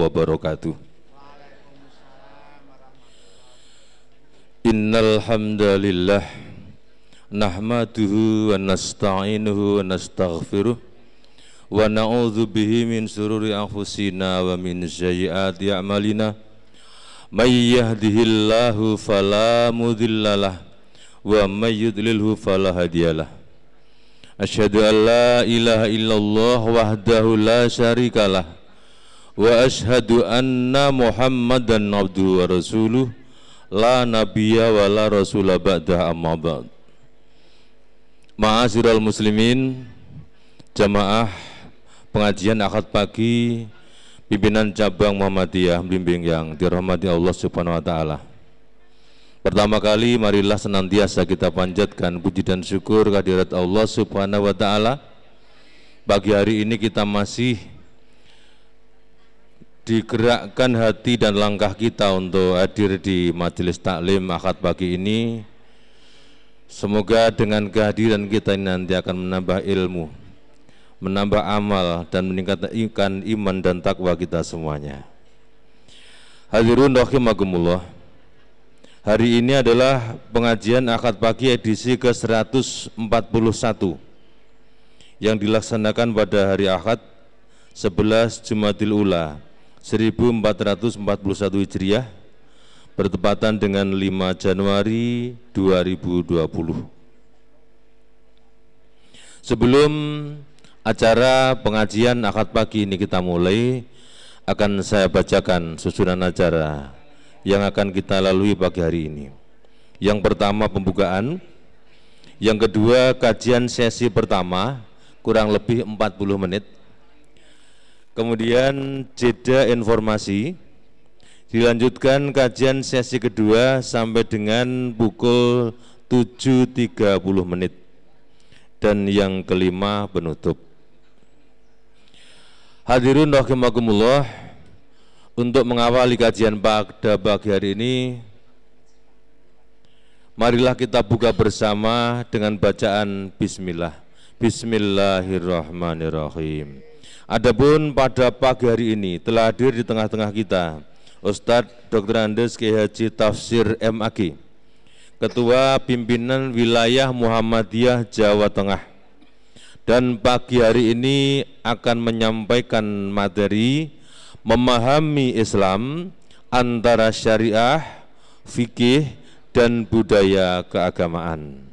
wabarakatuh. Innal hamdalillah nahmaduhu wa nasta'inuhu wa nastaghfiruh wa na'udzu bihi min sururi anfusina wa min sayyiati a'malina. May yahdihillahu fala mudhillalah wa may yudlilhu fala hadiyalah Asyhadu an la ilaha illallah wahdahu la syarikalah Muhammadan abduhu wa rasuluh la nabiyya wa la rasula ba'da amma ba'd. Ma'asyiral muslimin, jamaah pengajian akad pagi pimpinan cabang Muhammadiyah bimbing yang dirahmati Allah Subhanahu wa taala. Pertama kali marilah senantiasa kita panjatkan puji dan syukur kehadirat Allah Subhanahu wa taala. Pagi hari ini kita masih digerakkan hati dan langkah kita untuk hadir di majelis taklim akad pagi ini. Semoga dengan kehadiran kita ini nanti akan menambah ilmu, menambah amal dan meningkatkan iman dan takwa kita semuanya. Hadirun rahimakumullah. Hari ini adalah pengajian akad pagi edisi ke-141 yang dilaksanakan pada hari Ahad 11 Jumadil Ula 1441 Hijriah bertepatan dengan 5 Januari 2020. Sebelum acara pengajian akad pagi ini kita mulai, akan saya bacakan susunan acara yang akan kita lalui pagi hari ini. Yang pertama pembukaan, yang kedua kajian sesi pertama kurang lebih 40 menit. Kemudian jeda informasi, dilanjutkan kajian sesi kedua sampai dengan pukul 7.30 menit. Dan yang kelima penutup. Hadirin rahimakumullah, untuk mengawali kajian pada pagi hari ini, marilah kita buka bersama dengan bacaan Bismillah. Bismillahirrahmanirrahim. Adapun pada pagi hari ini telah hadir di tengah-tengah kita Ustadz Dr. Andes K. Haji Tafsir MAG, Ketua Pimpinan Wilayah Muhammadiyah Jawa Tengah. Dan pagi hari ini akan menyampaikan materi memahami Islam antara syariah, fikih, dan budaya keagamaan.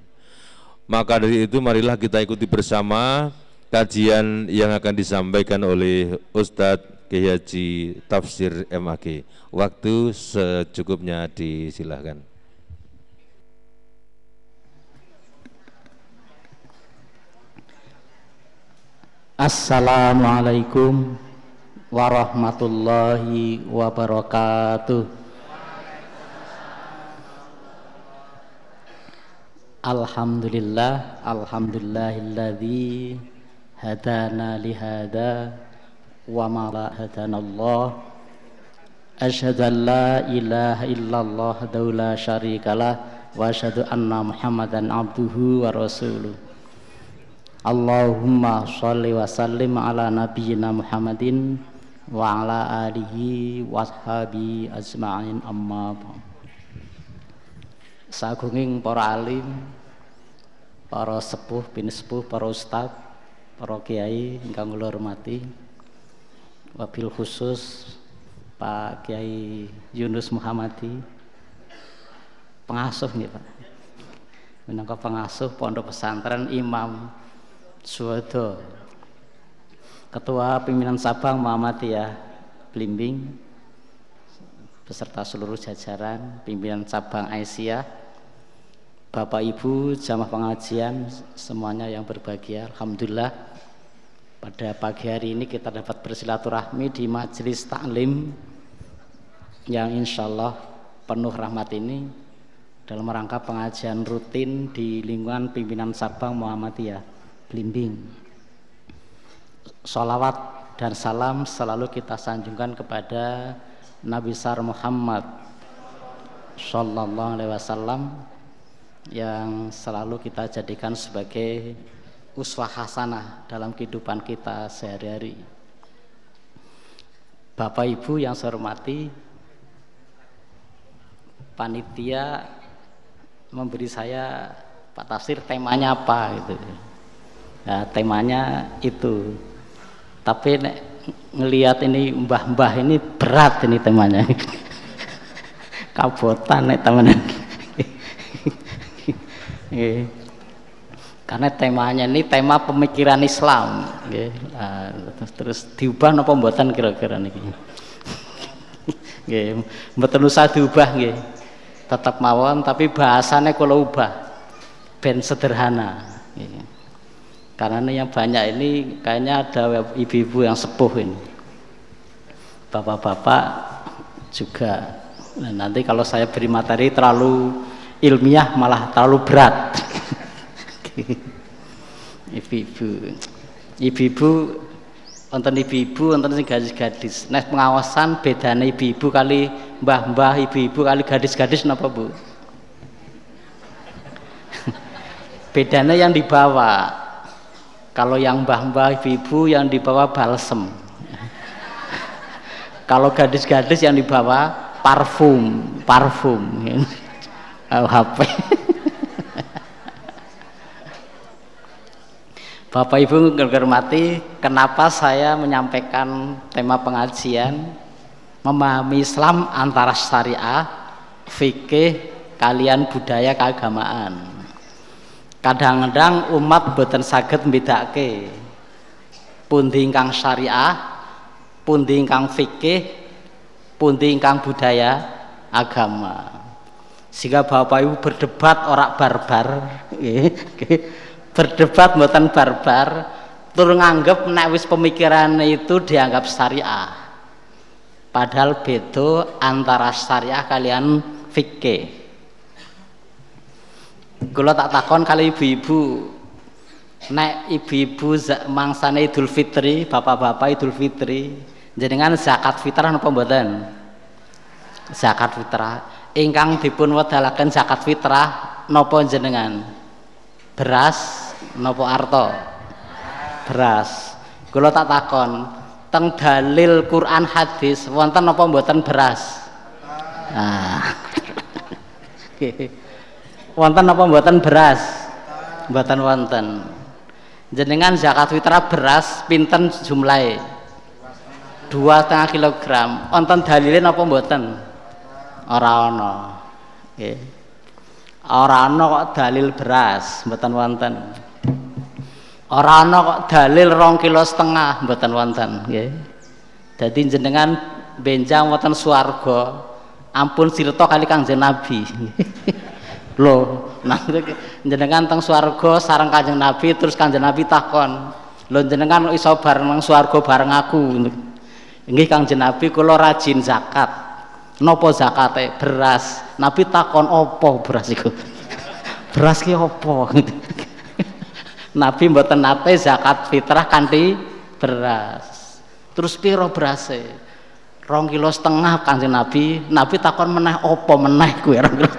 Maka dari itu marilah kita ikuti bersama kajian yang akan disampaikan oleh Ustadz Kiai Tafsir MAG. Waktu secukupnya disilahkan. Assalamualaikum warahmatullahi wabarakatuh. Alhamdulillah, alhamdulillahilladzi hadana lihada wa ma la hadana Allah. Asyhadu an la ilaha illallah daula syarikalah wa asyhadu anna Muhammadan abduhu wa rasuluh. Allahumma sholli wa sallim ala nabiyyina Muhammadin wa ala alihi wa ashabi ajma'in amma Sagunging para alim, para sepuh, bin sepuh, para ustad, para kiai ingkang kula hormati. Wabil khusus Pak Kiai Yunus Muhammadi pengasuh nih Pak. Minangka pengasuh pondok pesantren Imam Suwodo Ketua Pimpinan Sabang Muhammadiyah Blimbing beserta seluruh jajaran pimpinan cabang Aisyah Bapak Ibu jamaah pengajian semuanya yang berbahagia Alhamdulillah pada pagi hari ini kita dapat bersilaturahmi di majelis taklim yang insya Allah penuh rahmat ini dalam rangka pengajian rutin di lingkungan pimpinan Sabang Muhammadiyah blimbing. Salawat dan salam selalu kita sanjungkan kepada Nabi Sar Muhammad Sallallahu Alaihi Wasallam yang selalu kita jadikan sebagai uswah hasanah dalam kehidupan kita sehari-hari. Bapak Ibu yang saya hormati, panitia memberi saya Pak Tafsir temanya apa gitu. Ya, temanya itu. Tapi nek ngelihat ini mbah-mbah ini berat ini temanya. Kabotan nek teman. Karena temanya ini tema pemikiran Islam, nah, terus, terus diubah nopo pembuatan kira-kira niki. Nggih, mboten usah diubah nggih. Tetap mawon tapi bahasanya kalau ubah ben sederhana. Karena ini yang banyak ini kayaknya ada ibu-ibu yang sepuh ini. Bapak-bapak juga. Nah, nanti kalau saya beri materi terlalu ilmiah malah terlalu berat. Ibu-ibu. Ibu-ibu wonten ibu-ibu wonten sing gadis-gadis. Nek pengawasan bedane ibu-ibu kali mbah-mbah ibu-ibu kali gadis-gadis napa Bu? Bedanya yang dibawa. Kalau yang mbah-mbah ibu-ibu yang dibawa balsem. Kalau gadis-gadis yang dibawa parfum parfum HP Bapak Ibu hormati, kenapa saya menyampaikan tema pengajian memahami Islam antara syariah, fikih, kalian budaya keagamaan. Kadang-kadang umat boten saged mbedakake pundi ingkang syariah, pundi ingkang fikih, pundi ingkang budaya agama. Sehingga Bapak Ibu berdebat orang barbar, berdebat mboten barbar. Tur nganggep nek wis pemikiran itu dianggap syariah. Padahal beda antara syariah kalian fikih. Kula tak takon kali ibu-ibu nek ibu-ibu mangsane Idul Fitri bapak-bapak Idul Fitri jenengan zakat fitrah napa mboten? Zakat fitrah ingkang dipun wedalaken zakat fitrah napa jenengan? Beras nopo arto? Beras. Kula tak takon teng dalil Quran hadis wonten napa mboten beras? Nah wonten napa mboten beras? Mboten wonten. Jenengan zakat fitrah beras pinten jumlahe? Dua setengah kilogram. Wonten dalilin napa mboten ora ana nggih ana kok dalil beras mboten wonten Ora ana kok dalil rong kilo setengah mboten wonten nggih. Dadi jenengan benjang wonten swarga ampun sirta kali Kanjeng Nabi. Lho, nah jenengan teng swarga sareng Kanjeng Nabi terus Kanjeng Nabi takon, "Lho jenengan iso bareng nang swarga bareng aku?" Nggih Kanjeng Nabi kula rajin zakat. Napa zakate? Beras. Nabi takon opo beras iku? beras ki opo? Nabi mboten nate zakat fitrah kanthi beras. Terus piro berase? Rong kilo setengah kanjeng Nabi. Nabi takon meneh opo meneh kuwi rong kilo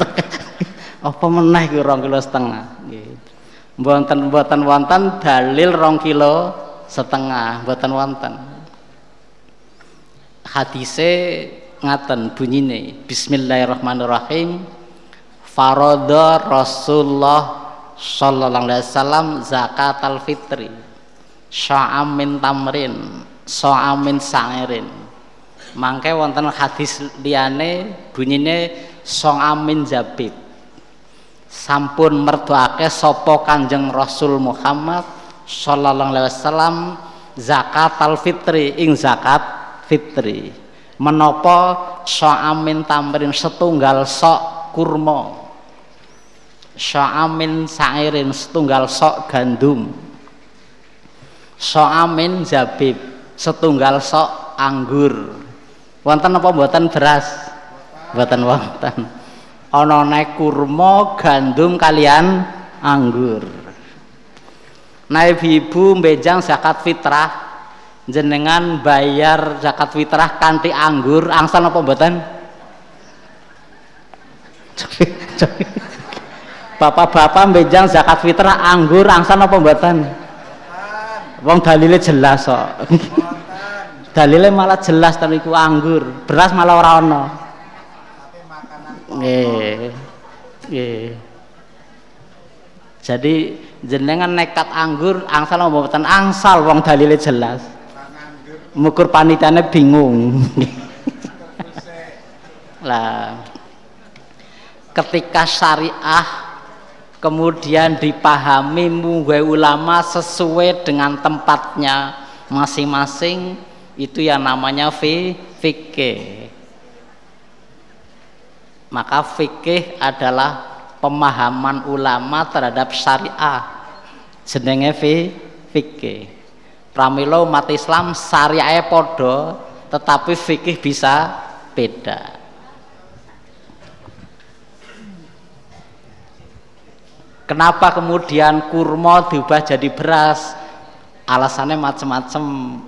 apa meneh kuwi rong kilo setengah. Nggih. Mboten mboten dalil rong kilo setengah, mboten wonten. Hadise ngaten bunyine. Bismillahirrahmanirrahim. Faradha Rasulullah sallallahu alaihi wasallam zakat fitri. Sya'am min tamrin sya'am min sa'irin mangke wonten hadis liyane bunyine sya'am min zabib sampun mertuake sapa Kanjeng Rasul Muhammad sallallahu alaihi wasallam zakat fitri ing zakat fitri menapa sya'am min tamrin setunggal sok kurma? Sya'amin sa'irin setunggal sok gandum. Sya'amin zabib setunggal sok anggur. Wonten apa buatan beras? Buatan wonten. Ana naik kurma gandum kalian anggur. Nah ibu mbejang zakat fitrah jenengan bayar zakat fitrah kanti anggur angsal apa buatan bapak-bapak bejang zakat fitrah anggur angsan apa mboten? Wong dalile jelas kok. Dalile malah jelas tapi ku anggur. Beras malah ora ono nggih nggih. Jadi jenengan nekat anggur angsal mboten? Angsal wong dalile jelas mukur panitiane bingung. Lah ketika syariah kemudian dipahami munggai ulama sesuai dengan tempatnya masing-masing itu yang namanya fikih. Maka fikih adalah pemahaman ulama terhadap syariah. Jenenge fikih pramila umat Islam syariah podo tetapi fikih bisa beda Kenapa kemudian kurma diubah jadi beras? Alasannya macam-macam.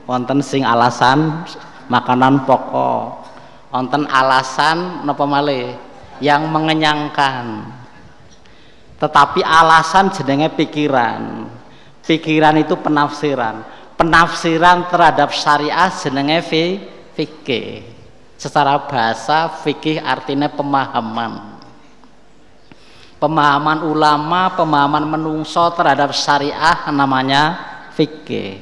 Wonten sing alasan makanan pokok. Wonten alasan napa malih yang mengenyangkan. Tetapi alasan jenenge pikiran. Pikiran itu penafsiran. Penafsiran terhadap syariah jenenge fikih. Secara bahasa fikih artinya pemahaman pemahaman ulama, pemahaman menungso terhadap syariah namanya fikih.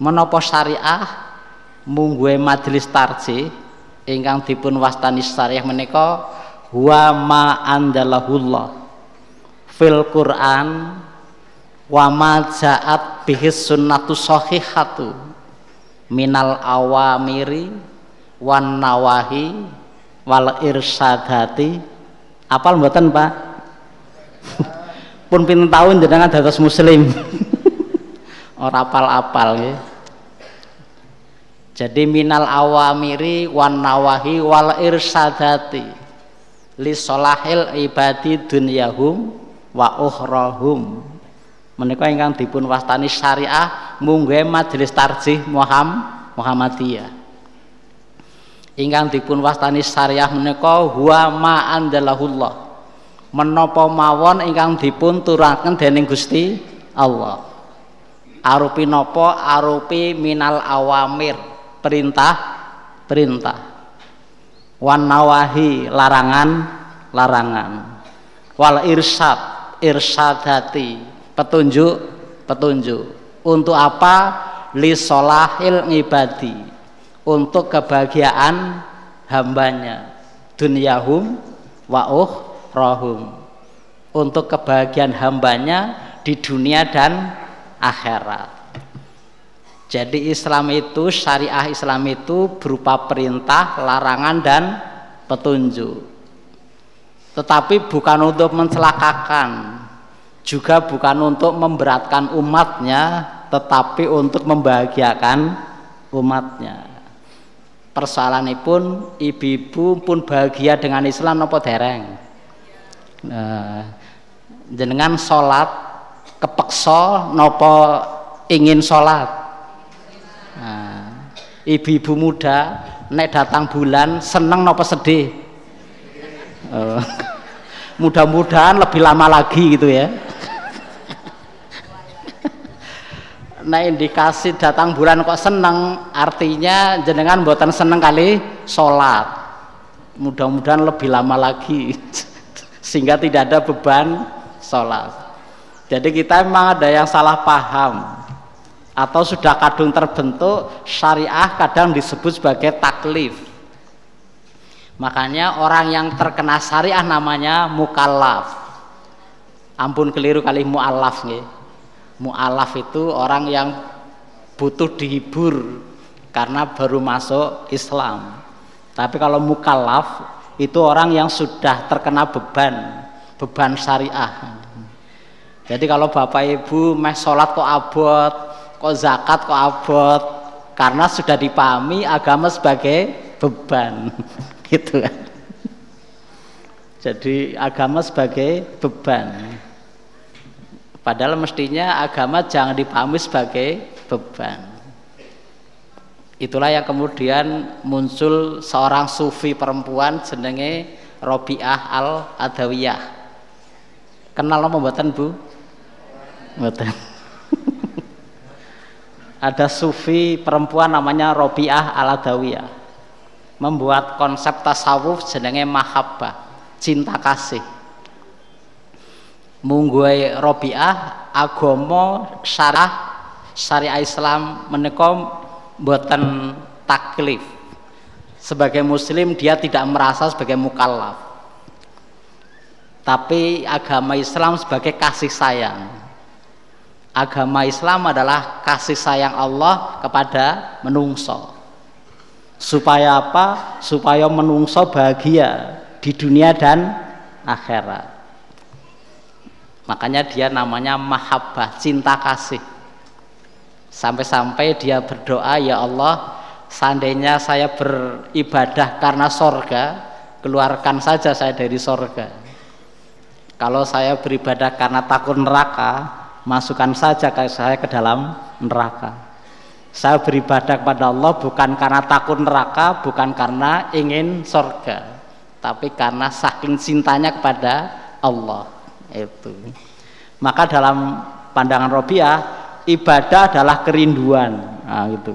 Menopo syariah mungguhe majelis tarji ingkang dipun wastani syariah menika wa ma andalahullah fil Quran wa ma ja'at bihi sunnatu sahihatu minal awamiri wan nawahi wal irsadati apal mboten Pak? Pun pinten tahun jenengan dados muslim? Ora apal-apal ya. jadi minal awamiri wan nawahi wal irsadati li solahil ibadi dunyahum wa ukhrahum menika ingkang dipun wastani syariah mungguhe majelis tarjih Muhammad Muhammadiyah. Ingkang dipun wastani syariah menika huwa ma andalahullah. Menapa mawon ingkang dipun turaken dening Gusti Allah? Arupi napa? Arupi minal awamir perintah perintah. Wan nawahi larangan larangan. Wal irsyad irsyadati petunjuk petunjuk. Untuk apa? Li solahil ngibadi. Untuk kebahagiaan hambanya. Dunyahum wa rohum untuk kebahagiaan hambanya di dunia dan akhirat. Jadi Islam itu syariah Islam itu berupa perintah larangan dan petunjuk. Tetapi bukan untuk mencelakakan juga bukan untuk memberatkan umatnya tetapi untuk membahagiakan umatnya. Persoalanipun ibu-ibu pun bahagia dengan Islam nopo dereng? Nah, jenengan sholat kepeksa nopo ingin sholat? Nah, ibu-ibu muda nek datang bulan seneng nopo sedih? Uh, mudah-mudahan lebih lama lagi gitu ya nah indikasi datang bulan kok seneng artinya jenengan buatan seneng kali sholat. Mudah-mudahan lebih lama lagi sehingga tidak ada beban sholat. Jadi kita memang ada yang salah paham atau sudah kadung terbentuk syariah kadang disebut sebagai taklif. Makanya orang yang terkena syariah namanya mukallaf. Ampun keliru kali mu'alaf nih mu'alaf itu orang yang butuh dihibur karena baru masuk Islam. Tapi kalau mukallaf itu orang yang sudah terkena beban beban syariah. Jadi kalau bapak ibu meh sholat kok abot kok zakat kok abot karena sudah dipahami agama sebagai beban. Gitu kan. Jadi agama sebagai beban Padahal mestinya agama jangan dipahami sebagai beban. Itulah yang kemudian muncul seorang sufi perempuan jenenge Robiah Al Adawiyah. Kenal nama mboten Bu? Mboten. ada sufi perempuan namanya Robiah Aladawiyah membuat konsep tasawuf jenenge mahabbah cinta kasih mungguai Robiah agomo syarah syariah Islam menekom buatan taklif. Sebagai muslim dia tidak merasa sebagai mukallaf. Tapi agama Islam sebagai kasih sayang. Agama Islam adalah kasih sayang Allah kepada menungso. Supaya apa? supaya menungso bahagia di dunia dan akhirat makanya dia namanya mahabbah cinta kasih. Sampai-sampai dia berdoa ya Allah seandainya saya beribadah karena sorga keluarkan saja saya dari sorga. Kalau saya beribadah karena takut neraka masukkan saja saya ke dalam neraka. Saya beribadah kepada Allah bukan karena takut neraka bukan karena ingin sorga tapi karena saking cintanya kepada Allah itu. Maka dalam pandangan Robiah ibadah adalah kerinduan. Nah, gitu.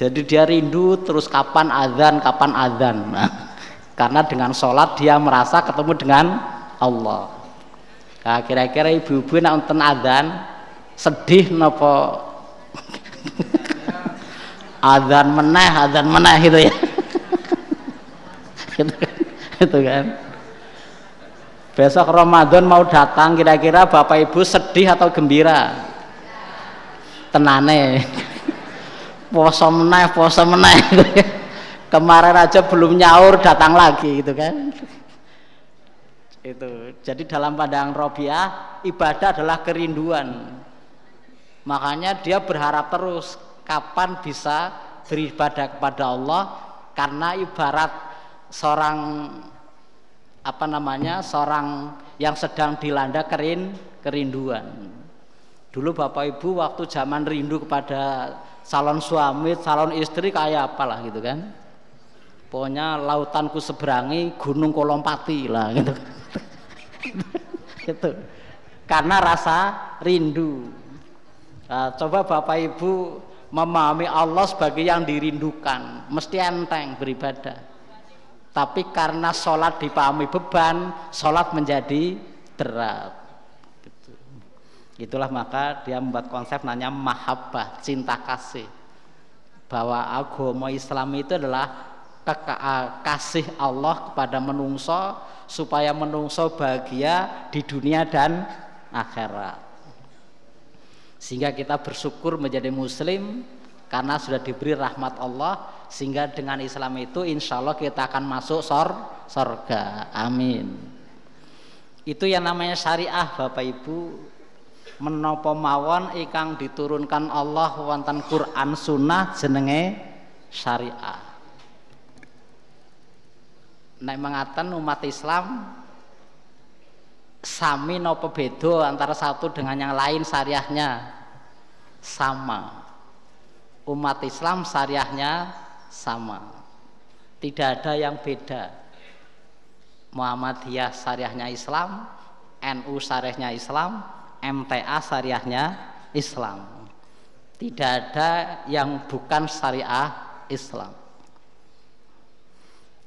Jadi dia rindu terus kapan azan kapan azan. Nah, karena dengan sholat dia merasa ketemu dengan Allah. Nah, kira-kira ibu-ibu nak nonton azan sedih nopo? Azan meneh azan meneh gitu ya. Itu, itu kan besok Ramadan mau datang kira-kira bapak ibu sedih atau gembira? Tenane. Poso meneh poso meneh. Kemarin aja belum nyaur datang lagi gitu kan? Itu. Jadi dalam pandangan Robiah ibadah adalah kerinduan. Makanya dia berharap terus kapan bisa beribadah kepada Allah? Karena ibarat seorang apa namanya seorang yang sedang dilanda kerin kerinduan Dulu Bapak Ibu waktu zaman rindu kepada calon suami, calon istri kayak apalah gitu kan. Pokoknya lautanku seberangi, gunung kolompati lah gitu. itu karena rasa rindu. Nah, coba Bapak Ibu memahami Allah sebagai yang dirindukan, mesti enteng beribadah. Tapi karena sholat dipahami beban, sholat menjadi berat. Itulah maka dia membuat konsep nanya mahabbah, cinta kasih. Bahwa agama Islam itu adalah kasih Allah kepada menungso supaya menungso bahagia di dunia dan akhirat. Sehingga kita bersyukur menjadi muslim karena sudah diberi rahmat Allah sehingga dengan Islam itu insya Allah kita akan masuk sor sorga amin itu yang namanya syariah Bapak Ibu menapa mawon ingkang diturunkan Allah wonten Quran Sunnah jenenge syariah. Nek mengaten umat Islam sami nopo bedo antara satu dengan yang lain syariahnya sama. Umat Islam syariahnya sama. Tidak ada yang beda. Muhammadiyah syariahnya Islam, NU syariahnya Islam, MTA syariahnya Islam. Tidak ada yang bukan syariah Islam.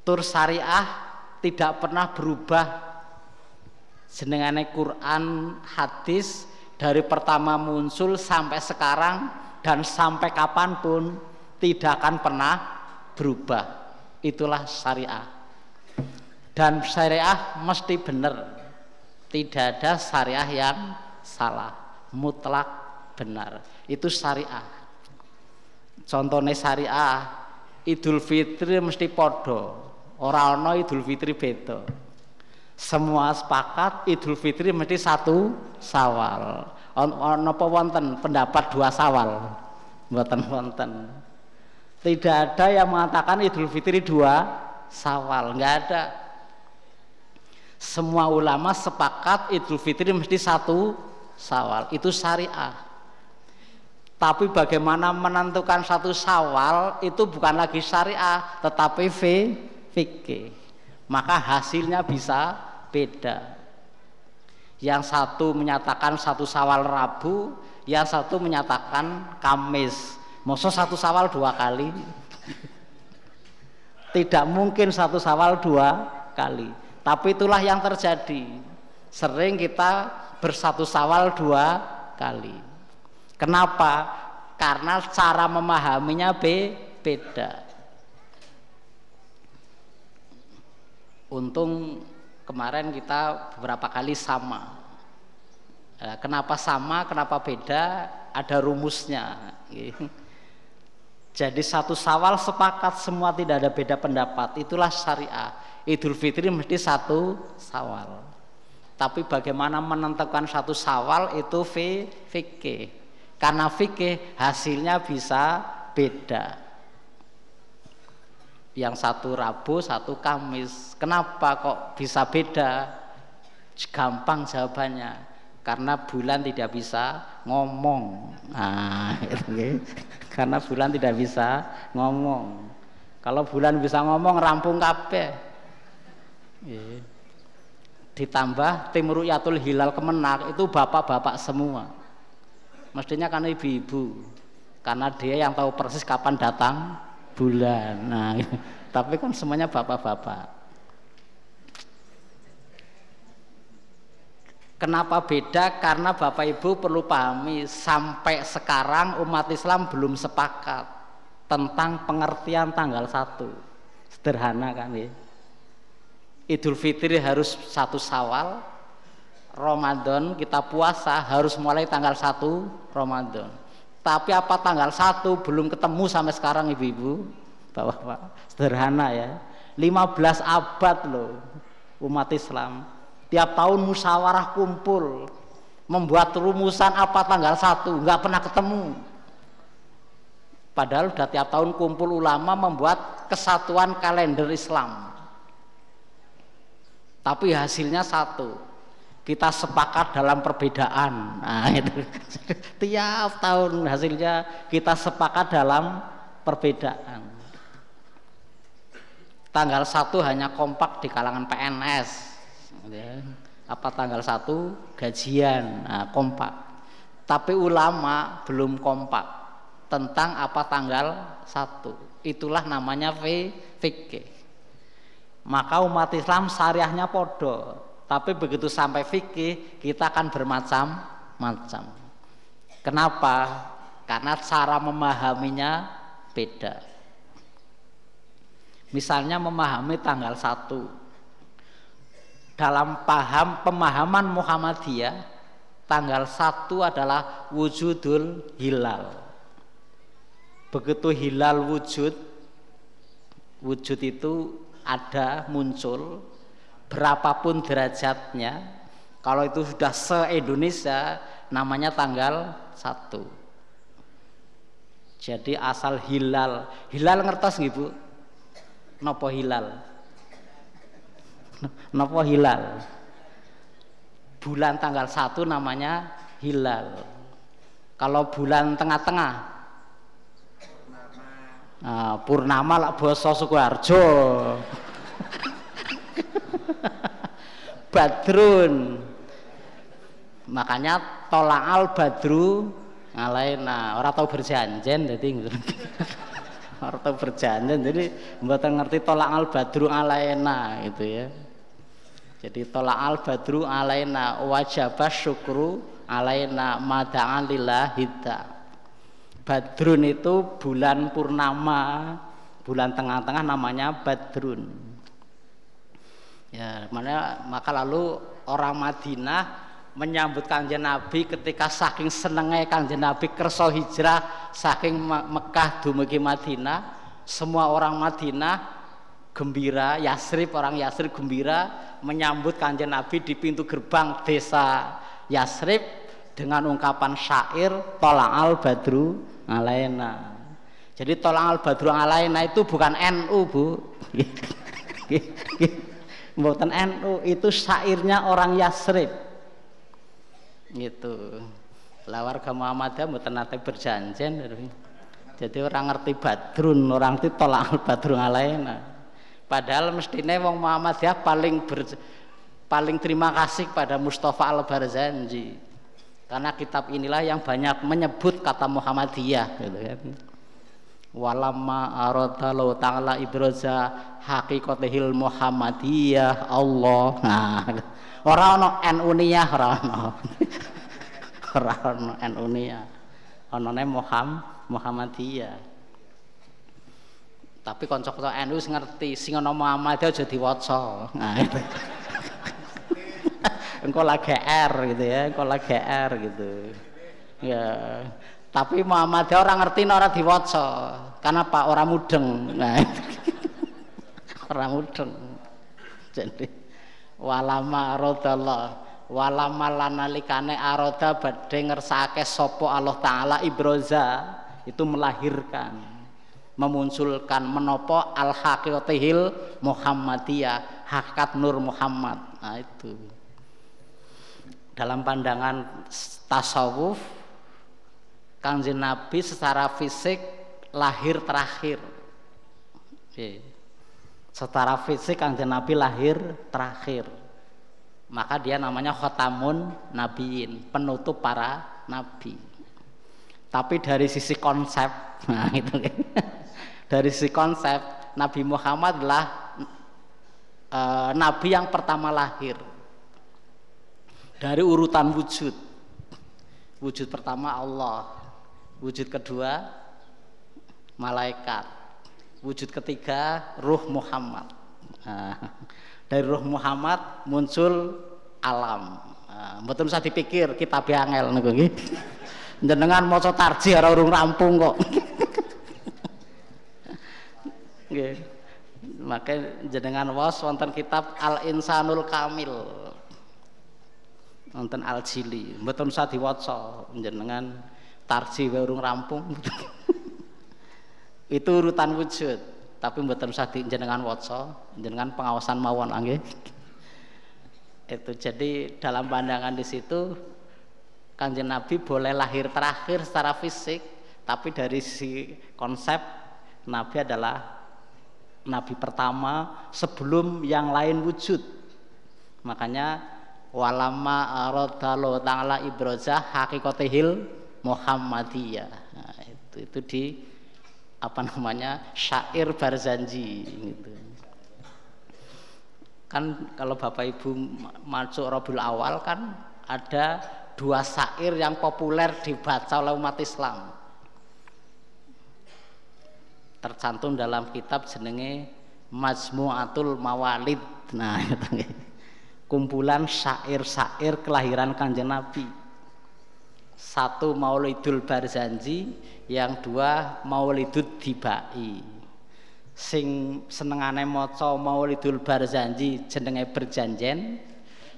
Tur syariah tidak pernah berubah jenengane Quran hadis dari pertama muncul sampai sekarang dan sampai kapan pun tidak akan pernah berubah. Itulah syariah. Dan syariah mesti benar. Tidak ada syariah yang salah. Mutlak benar. Itu syariah. Contohnya syariah idul fitri mesti podo. Orang idul fitri beda. Semua sepakat idul fitri mesti satu sawal. Ono apa wonten? Pendapat dua sawal. Buatan wonten tidak ada yang mengatakan idul fitri dua sawal nggak ada semua ulama sepakat Idul Fitri mesti satu Sawal itu syariah. Tapi bagaimana menentukan satu Sawal itu bukan lagi syariah, tetapi fikih. Maka hasilnya bisa beda. Yang satu menyatakan satu Sawal Rabu, yang satu menyatakan Kamis. Masa satu sawal dua kali? Tidak mungkin satu sawal dua kali. Tapi itulah yang terjadi. Sering kita bersatu sawal dua kali. Kenapa? Karena cara memahaminya be beda. Untung kemarin kita beberapa kali sama. Kenapa sama, kenapa beda? Ada rumusnya. Jadi satu sawal sepakat semua tidak ada beda pendapat. Itulah syariah. Idul Fitri mesti satu sawal. Tapi bagaimana menentukan satu sawal itu fikih. Karena fikih hasilnya bisa beda. Yang satu Rabu, satu Kamis. Kenapa kok bisa beda? Gampang jawabannya karena bulan tidak bisa ngomong. Nah, itu, karena bulan tidak bisa ngomong. Kalau bulan bisa ngomong rampung kabeh. Ditambah tim ru'yatul hilal kemenak itu bapak-bapak semua. Mestinya kan ibu-ibu. Karena dia yang tahu persis kapan datang bulan. Nah, tapi kan semuanya bapak-bapak. Kenapa beda? Karena Bapak Ibu perlu pahami sampai sekarang umat Islam belum sepakat tentang pengertian tanggal satu. Sederhana kan ya. Idul Fitri harus satu Sawal, Ramadan kita puasa harus mulai tanggal satu Ramadan. Tapi apa tanggal satu belum ketemu sampai sekarang ibu-ibu, bapak-bapak. Sederhana ya. 15 abad loh umat Islam tiap tahun musyawarah kumpul membuat rumusan apa tanggal satu nggak pernah ketemu. Padahal sudah tiap tahun kumpul ulama membuat kesatuan kalender Islam. Tapi hasilnya satu kita sepakat dalam perbedaan. Nah itu. Tiap tahun hasilnya kita sepakat dalam perbedaan. Tanggal satu hanya kompak di kalangan PNS. Apa tanggal satu? Gajian. Nah, kompak. Tapi ulama belum kompak tentang apa tanggal satu. Itulah namanya fikih. Maka umat Islam syariahnya podo. Tapi begitu sampai fikih kita akan bermacam-macam. Kenapa? Karena cara memahaminya beda. Misalnya memahami tanggal satu dalam paham pemahaman Muhammadiyah tanggal satu adalah wujudul hilal. Begitu hilal wujud wujud itu ada muncul berapapun derajatnya. Kalau itu sudah se-Indonesia namanya tanggal satu. Jadi asal hilal. Hilal ngertos nggih Bu? Nopo hilal Napa hilal? Bulan tanggal satu namanya hilal. Kalau bulan tengah-tengah nah, purnama lah basa Sukoharjo. Badrun. Makanya tolak badru ngalaina orang tahu berjanjian jadi orang tahu berjanjian jadi mboten ngerti tolak al badru alaina gitu ya jadi tolak al badru alaina wajabah syukru alaina mada'an lillahidda. Badrun itu bulan purnama, bulan tengah-tengah namanya Badrun. Ya, mana maka lalu orang Madinah menyambut kanjeng Nabi ketika saking senengnya kanjeng Nabi kerso hijrah saking Mekah dumugi Madinah semua orang Madinah gembira, Yasrib orang Yasrib gembira menyambut kanjeng Nabi di pintu gerbang desa Yasrib dengan ungkapan syair tolak al badru alaina. Jadi tolak al badru alaina itu bukan NU bu, bukan NU itu syairnya orang Yasrib. Gitu. Lah warga Muhammadiyah mboten nate berjanjian. Jadi orang ngerti badrun, orang itu tolak al badru alaina. Padahal mestinya wong Muhammadiyah paling ber, paling terima kasih pada Mustafa Al Barzanji. karena kitab inilah yang banyak menyebut kata Muhammadiyah gitu kan. Walamma lo ta'ala ibraza haqiqatihil Muhammadiyah Allah. Nah ora ono NU niyah ora ono. Ora ono NU niyah onone Muhammad Muhammadiyah tapi kanca-kanca NU ngerti sing ana Muhammad aja diwaca. Nah engkau lagi R gitu ya engkau lagi R gitu. Ya tapi Muhammad orang ngerti orang diwaca. Karena pak orang mudeng. Nah orang mudeng. Jadi walama rodallah walama lanalikane aroda badhe ngersake sopo Allah taala ibroza itu melahirkan memunculkan menopo al haqiqatihil Muhammadiyah hakikat Nur Muhammad. Nah itu. Dalam pandangan tasawuf kanjeng Nabi secara fisik lahir terakhir. Secara fisik kanjeng Nabi lahir terakhir. Maka dia namanya khotamun nabiin penutup para nabi. Tapi dari sisi konsep nah itu dari sisi konsep Nabi Muhammad adalah e, nabi yang pertama lahir. Dari urutan wujud. Wujud pertama Allah. Wujud kedua malaikat. Wujud ketiga ruh Muhammad. Nah, dari ruh Muhammad muncul alam. Nah, betul usah dipikir kita biangel nih jenengan mau tarji orang urung rampung kok nggih. Maka jenengan was wonten kitab Al Insanul Kamil. Nonton Al-Jili. Mboten usah diwaca jenengan tarji urung rampung. Itu urutan wujud tapi mboten usah jenengan waca jenengan pengawasan mawon nggih. Itu jadi dalam pandangan di situ kanjeng Nabi boleh lahir terakhir secara fisik tapi dari si konsep Nabi adalah Nabi pertama sebelum yang lain wujud. Makanya walama aradallahu ta'ala ibrozah hakikatihil Muhammadiyah. Nah, itu itu di apa namanya syair Barzanji gitu. Kan kalau Bapak Ibu masuk Rabiul Awal kan ada dua syair yang populer dibaca oleh umat Islam tercantum dalam kitab jenenge Majmu'atul Mawalid. Nah kumpulan syair-syair kelahiran kanjeng Nabi. Satu Maulidul Barzanji yang dua Maulidul Dibai. Sing senengane maca Maulidul Barzanji jenenge berjanjen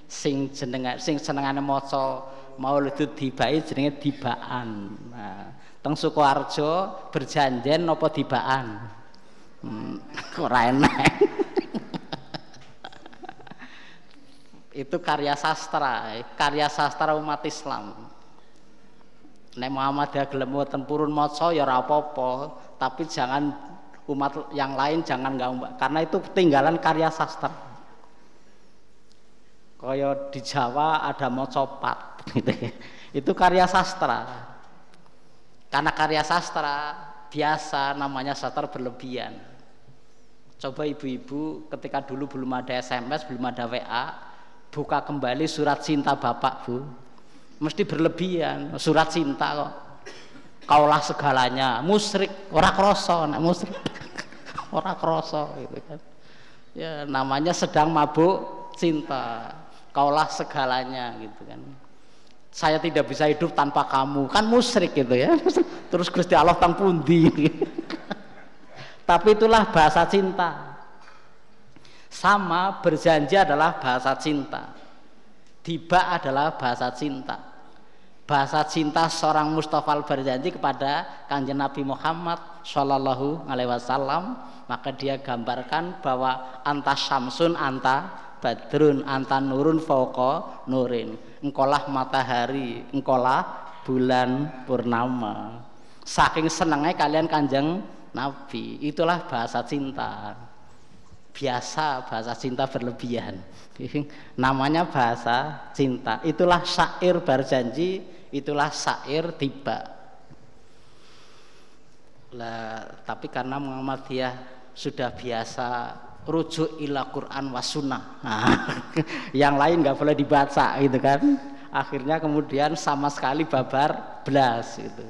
sing jenenge sing senengane maca Maulidul Dibai jenenge dibaan. Nah teng Sukoharjo berjanjen napa dibaan? Hmm, enak. Itu karya sastra karya sastra umat Islam. Nek Muhammad ya gelem mboten purun maca ya ora tapi jangan umat yang lain jangan nggak karena itu ketinggalan karya sastra. Kaya di Jawa ada mocopat gitu itu karya sastra karena karya sastra biasa namanya sastra berlebihan. Coba ibu-ibu ketika dulu belum ada SMS belum ada WA buka kembali surat cinta bapak bu. Mesti berlebihan surat cinta kok. Kaulah segalanya. Musrik ora kroso nak musrik. Ora kroso gitu kan. Ya namanya sedang mabuk cinta. Kaulah segalanya gitu kan saya tidak bisa hidup tanpa kamu. Kan musrik gitu ya. Terus Gusti Allah tang pundi? Tapi itulah bahasa cinta. Sama berjanji adalah bahasa cinta. Tiba adalah bahasa cinta. Bahasa cinta seorang Mustafa berjanji kepada kanjeng Nabi Muhammad Shallallahu Alaihi Wasallam. Maka dia gambarkan bahwa anta syamsun anta badrun anta nurun fauqa nurin engkolah matahari engkolah bulan purnama. Saking senengnya kalian kanjeng Nabi. Itulah bahasa cinta. Biasa bahasa cinta berlebihan. Namanya bahasa cinta. Itulah syair berjanji itulah sair tiba. Lah tapi karena Muhammadiyah sudah biasa rujuk ila Quran was sunnah. Nah, yang lain nggak boleh dibaca gitu kan. Akhirnya kemudian sama sekali babar belas gitu.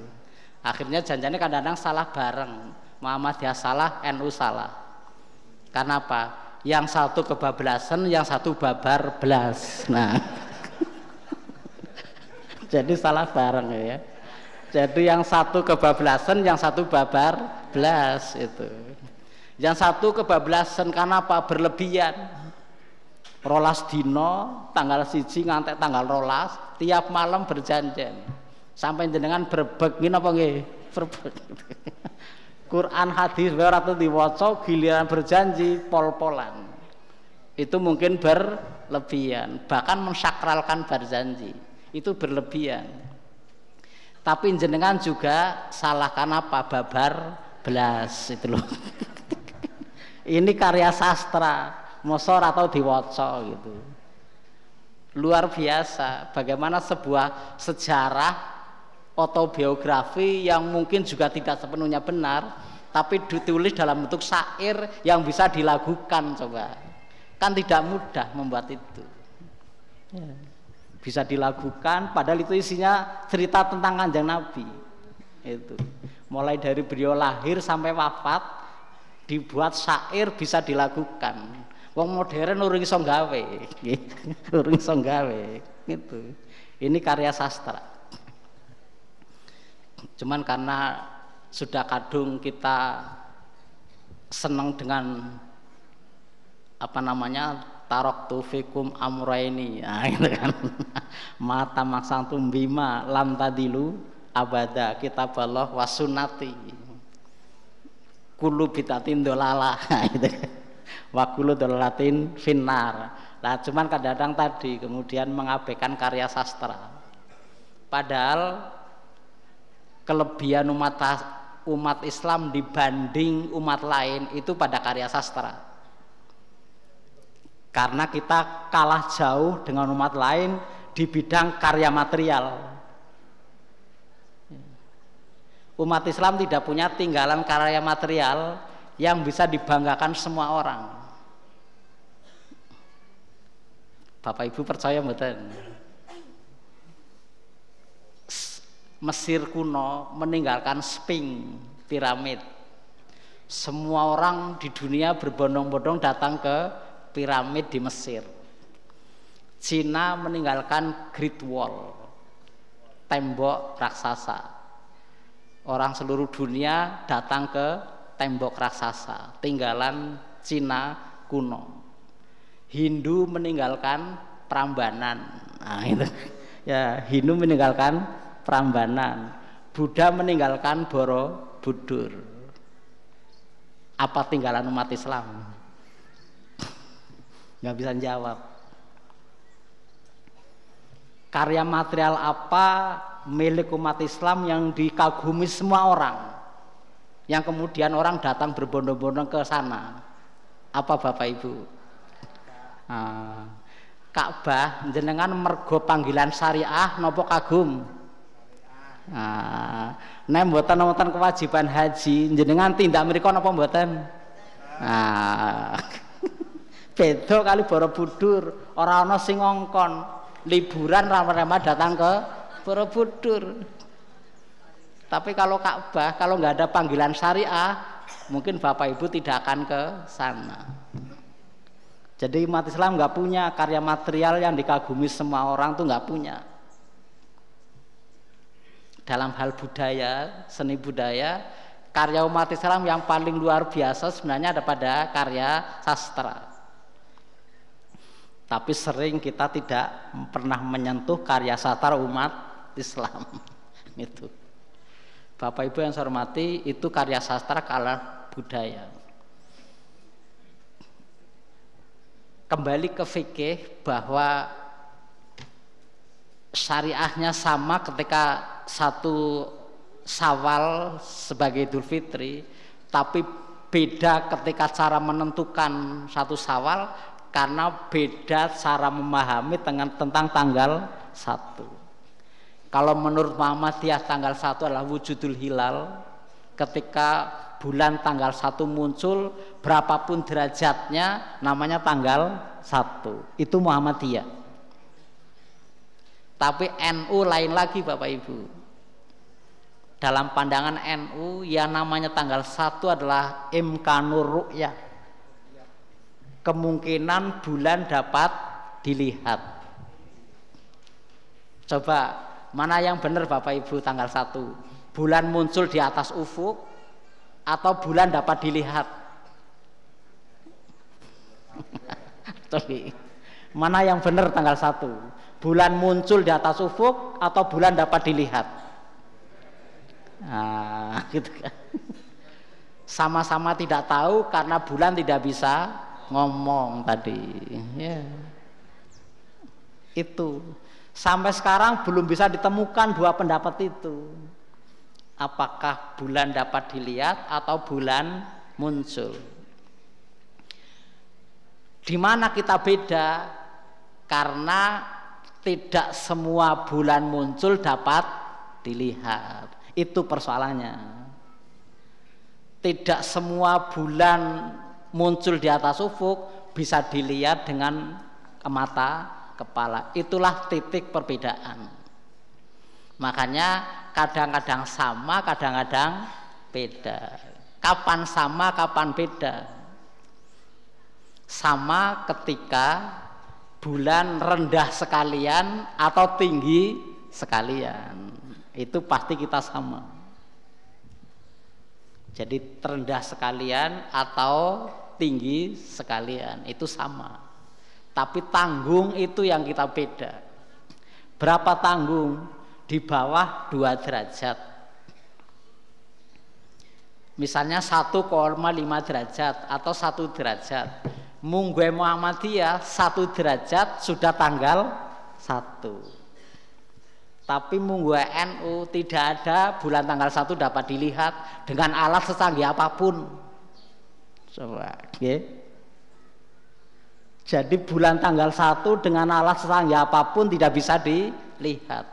Akhirnya janjinya kadang-kadang salah bareng. Muhammadiyah salah NU salah. Karena apa? Yang satu kebablasan yang satu babar belas nah jadi salah bareng ya. Jadi yang satu kebablasan, yang satu babar belas itu. Yang satu kebablasan karena apa? Berlebihan. Rolas dino, tanggal siji ngantek tanggal rolas, tiap malam berjanjian. Sampai jenengan berbeg ngene apa nggih? Berbeg. Quran hadis ora diwaca giliran berjanji pol-polan. Itu mungkin berlebihan, bahkan mensakralkan berjanji. Itu berlebihan tapi jenengan juga salahkan apa babar belas itu loh ini karya sastra mosor atau diwaca gitu. Luar biasa bagaimana sebuah sejarah autobiografi yang mungkin juga tidak sepenuhnya benar tapi ditulis dalam bentuk syair yang bisa dilakukan coba. Kan tidak mudah membuat itu. Ya. Bisa dilakukan padahal itu isinya cerita tentang kanjeng Nabi. Itu. Mulai dari beliau lahir sampai wafat dibuat syair bisa dilakukan. Wong modern urung iso gawe urung iso gawe gitu. Ini karya sastra. Cuman karena sudah kadung kita senang dengan apa namanya tarok tufikum amraini nah, gitu kan. Mata maksantum bima lam tadilu abada kitab Allah wasunati kulu bitatin dolala gitu kan. wa kulu dolalatin finnar nah cuman kadang-kadang tadi kemudian mengabaikan karya sastra padahal kelebihan umat umat Islam dibanding umat lain itu pada karya sastra karena kita kalah jauh dengan umat lain di bidang karya material. Umat Islam tidak punya tinggalan karya material yang bisa dibanggakan semua orang. Bapak Ibu percaya betul? Mesir kuno meninggalkan sping piramid. Semua orang di dunia berbondong-bondong datang ke piramid di Mesir. Cina meninggalkan Great Wall, tembok raksasa. Orang seluruh dunia datang ke tembok raksasa, tinggalan Cina kuno. Hindu meninggalkan Prambanan. Nah, itu. Ya, Hindu meninggalkan Prambanan. Buddha meninggalkan Borobudur. Apa tinggalan umat Islam? nggak bisa jawab karya material apa milik umat Islam yang dikagumi semua orang. Yang kemudian orang datang berbondong-bondong ke sana. Apa Bapak Ibu? Nah, Ka'bah jenengan mergo panggilan syariah nopo kagum? Nah, nek mboten wonten kewajiban haji jenengan tindak mriku napa mboten? Nah beda kali Borobudur. Orang ana sing ngongkon. Liburan ramah-ramah datang ke Borobudur. Tapi kalau Ka'bah kalau nggak ada panggilan syariah mungkin Bapak Ibu tidak akan ke sana. Jadi umat Islam nggak punya karya material yang dikagumi semua orang tuh nggak punya. Dalam hal budaya seni budaya karya umat Islam yang paling luar biasa sebenarnya ada pada karya sastra. Tapi sering kita tidak pernah menyentuh karya sastra umat Islam. Itu Bapak Ibu yang saya hormati itu karya sastra kalah budaya. Kembali ke fikih bahwa syariahnya sama ketika satu sawal sebagai Idul Fitri tapi beda ketika cara menentukan satu sawal karena beda cara memahami dengan tentang tanggal satu Kalau menurut Muhammadiyah tanggal 1 adalah wujudul hilal. Ketika bulan tanggal 1 muncul, berapapun derajatnya namanya tanggal 1. Itu Muhammadiyah. Tapi NU lain lagi Bapak Ibu. Dalam pandangan NU yang namanya tanggal 1 adalah imkanur ru'yah. Kemungkinan bulan dapat dilihat. Coba mana yang benar Bapak Ibu tanggal 1? Bulan muncul di atas ufuk atau bulan dapat dilihat? Mana yang benar tanggal 1? bulan muncul di atas ufuk atau bulan dapat dilihat nah gitu kan sama-sama tidak tahu karena bulan tidak bisa ngomong tadi ya itu sampai sekarang belum bisa ditemukan dua pendapat itu apakah bulan dapat dilihat atau bulan muncul di mana kita beda karena tidak semua bulan muncul dapat dilihat. Itu persoalannya. Tidak semua bulan muncul di atas ufuk bisa dilihat dengan mata kepala. Itulah titik perbedaan. Makanya kadang-kadang sama, kadang-kadang beda. Kapan sama, kapan beda? Sama ketika bulan rendah sekalian atau tinggi sekalian itu pasti kita sama jadi terendah sekalian atau tinggi sekalian itu sama tapi tanggung itu yang kita beda berapa tanggung di bawah dua derajat misalnya 1,5 derajat atau satu derajat Munggue Muhammadiyah satu derajat sudah tanggal satu. Tapi munggue NU tidak ada bulan tanggal satu dapat dilihat dengan alat secanggih apa pun. Coba, okay. Jadi bulan tanggal satu dengan alat secanggih apa pun tidak bisa dilihat.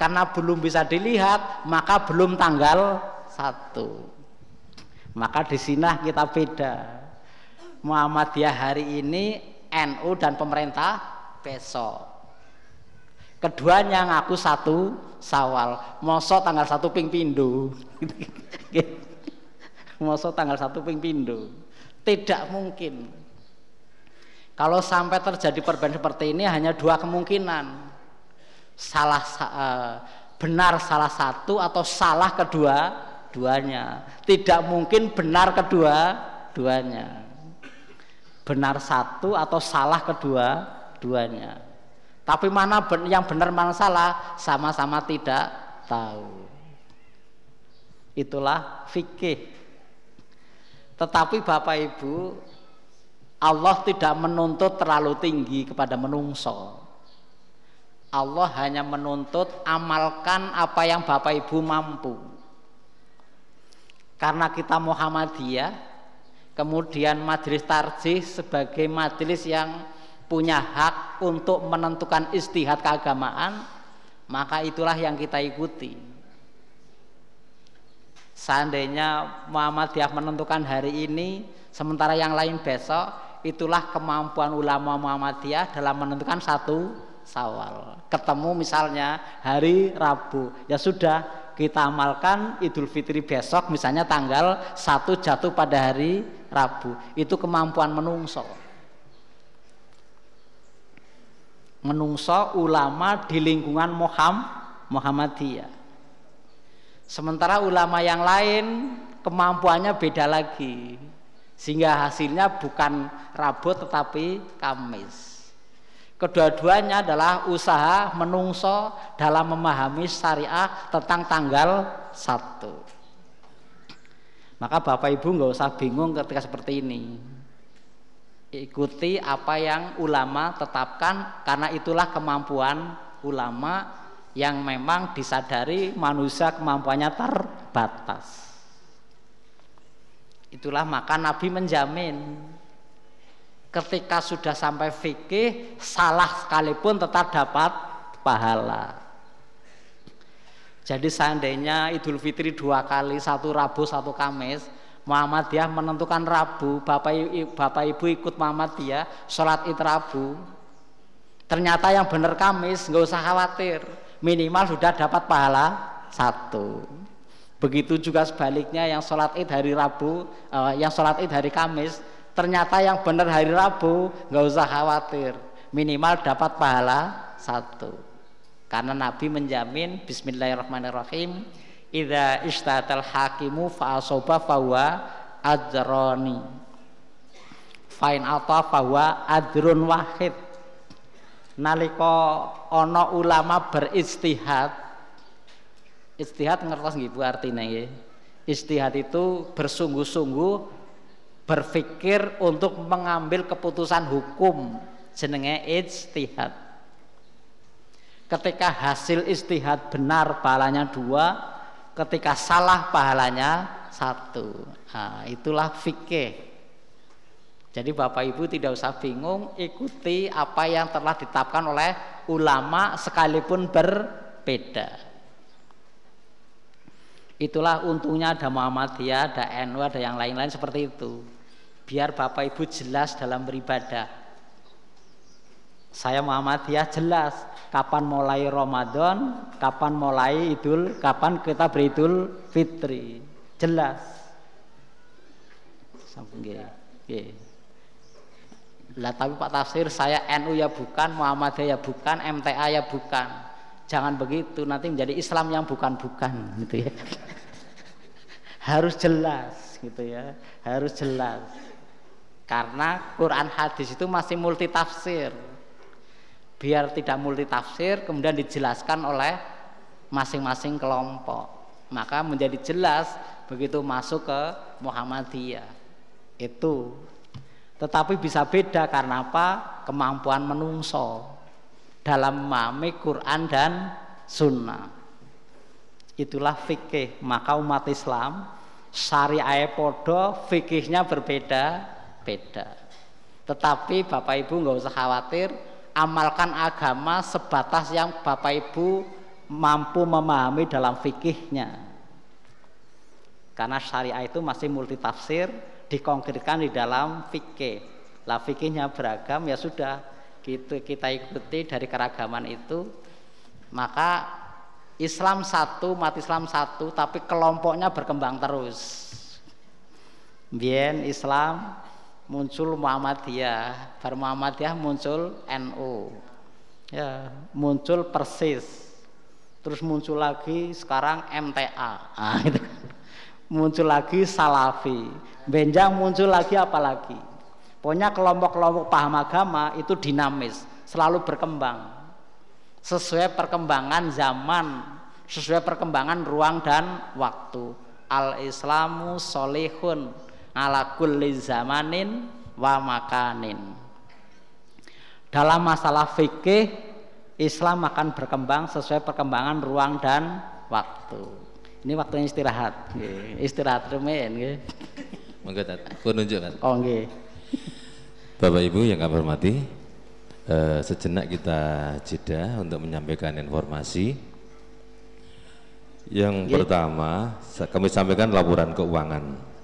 Karena belum bisa dilihat, maka belum tanggal satu. Maka di sini kita beda. Muhammadiyah hari ini NU dan pemerintah besok keduanya ngaku satu sawal mosok tanggal satu ping pindu mosok tanggal satu ping pindu tidak mungkin kalau sampai terjadi perbedaan seperti ini hanya dua kemungkinan salah uh, benar salah satu atau salah kedua duanya tidak mungkin benar kedua duanya benar satu atau salah kedua duanya. Tapi mana yang benar mana salah sama-sama tidak tahu. Itulah fikih. Tetapi Bapak Ibu, Allah tidak menuntut terlalu tinggi kepada menungso. Allah hanya menuntut amalkan apa yang Bapak Ibu mampu. Karena kita Muhammadiyah, kemudian majelis tarjih sebagai majelis yang punya hak untuk menentukan istihad keagamaan maka itulah yang kita ikuti seandainya Muhammadiyah menentukan hari ini sementara yang lain besok itulah kemampuan ulama Muhammadiyah dalam menentukan satu sawal. Ketemu misalnya hari Rabu. Ya sudah kita amalkan Idul Fitri besok misalnya tanggal satu jatuh pada hari Rabu. Itu kemampuan menungso. Menungso ulama di lingkungan Muhammad Muhammadiyah. Sementara ulama yang lain kemampuannya beda lagi sehingga hasilnya bukan Rabu tetapi Kamis Kedua-duanya adalah usaha menungso dalam memahami syariah tentang tanggal satu. Maka Bapak Ibu nggak usah bingung ketika seperti ini. Ikuti apa yang ulama tetapkan karena itulah kemampuan ulama yang memang disadari manusia kemampuannya terbatas. Itulah maka Nabi menjamin ketika sudah sampai fikih salah sekalipun tetap dapat pahala Jadi seandainya Idul Fitri dua kali, satu Rabu, satu Kamis, Muhammadiyah menentukan Rabu, Bapak, Bapak Ibu ikut Muhammadiyah, sholat id Rabu. Ternyata yang benar Kamis, nggak usah khawatir, minimal sudah dapat pahala satu. Begitu juga sebaliknya yang sholat id hari Rabu, uh, yang sholat id hari Kamis, ternyata yang benar hari Rabu, nggak usah khawatir, minimal dapat pahala satu. Karena Nabi menjamin Bismillahirrahmanirrahim Idza istatal hakimu fa asoba fawa ajroni. Fain apa fawa adrun wahid. Nalika ono ulama beristihad Istihad ngertos nggih artinya ya Istihad itu bersungguh-sungguh berpikir untuk mengambil keputusan hukum jenenge istihad. Ketika hasil istihad benar pahalanya dua ketika salah pahalanya satu. Nah, itulah fikih. Jadi bapak ibu tidak usah bingung ikuti apa yang telah ditetapkan oleh ulama sekalipun berbeda itulah untungnya ada Muhammadiyah ada NU ada yang lain-lain seperti itu biar bapak ibu jelas dalam beribadah saya Muhammadiyah jelas kapan mulai Ramadan, kapan mulai Idul, kapan kita beridul Fitri. Jelas. Lah tapi Pak Tafsir saya NU ya bukan, Muhammadiyah ya bukan, MTA ya bukan. Jangan begitu, nanti menjadi Islam yang bukan-bukan gitu ya. harus jelas gitu ya, harus jelas. Karena Quran hadis itu masih multi tafsir biar tidak multi tafsir kemudian dijelaskan oleh masing-masing kelompok. Maka menjadi jelas begitu masuk ke Muhammadiyah. Itu. Tetapi bisa beda karena apa? Kemampuan menungso dalam memahami Quran dan Sunnah itulah fikih maka umat Islam syariah podo fikihnya berbeda beda tetapi Bapak Ibu nggak usah khawatir amalkan agama sebatas yang Bapak Ibu mampu memahami dalam fikihnya. Karena syariah itu masih multitafsir, dikonkretkan di dalam fikih. Lah fikihnya beragam ya sudah gitu kita ikuti dari keragaman itu. Maka Islam satu, mati Islam satu, tapi kelompoknya berkembang terus. Bien Islam muncul Muhammadiyah, baru Muhammadiyah muncul NU. Ya, muncul Persis. Terus muncul lagi sekarang MTA. Nah, gitu. Muncul lagi Salafi. Benjang muncul lagi apa lagi? Pokoknya kelompok-kelompok paham agama itu dinamis, selalu berkembang. Sesuai perkembangan zaman, sesuai perkembangan ruang dan waktu. Al-Islamu solihun ala kulli zamanin wa makanin. Dalam masalah fikih Islam akan berkembang sesuai perkembangan ruang dan waktu. Ini waktunya istirahat. Istirahat remen nggih. Monggo nunjuk Oh nggih. Bapak Ibu yang kami hormati, eh, sejenak kita jeda untuk menyampaikan informasi. Yang pertama, kami sampaikan laporan keuangan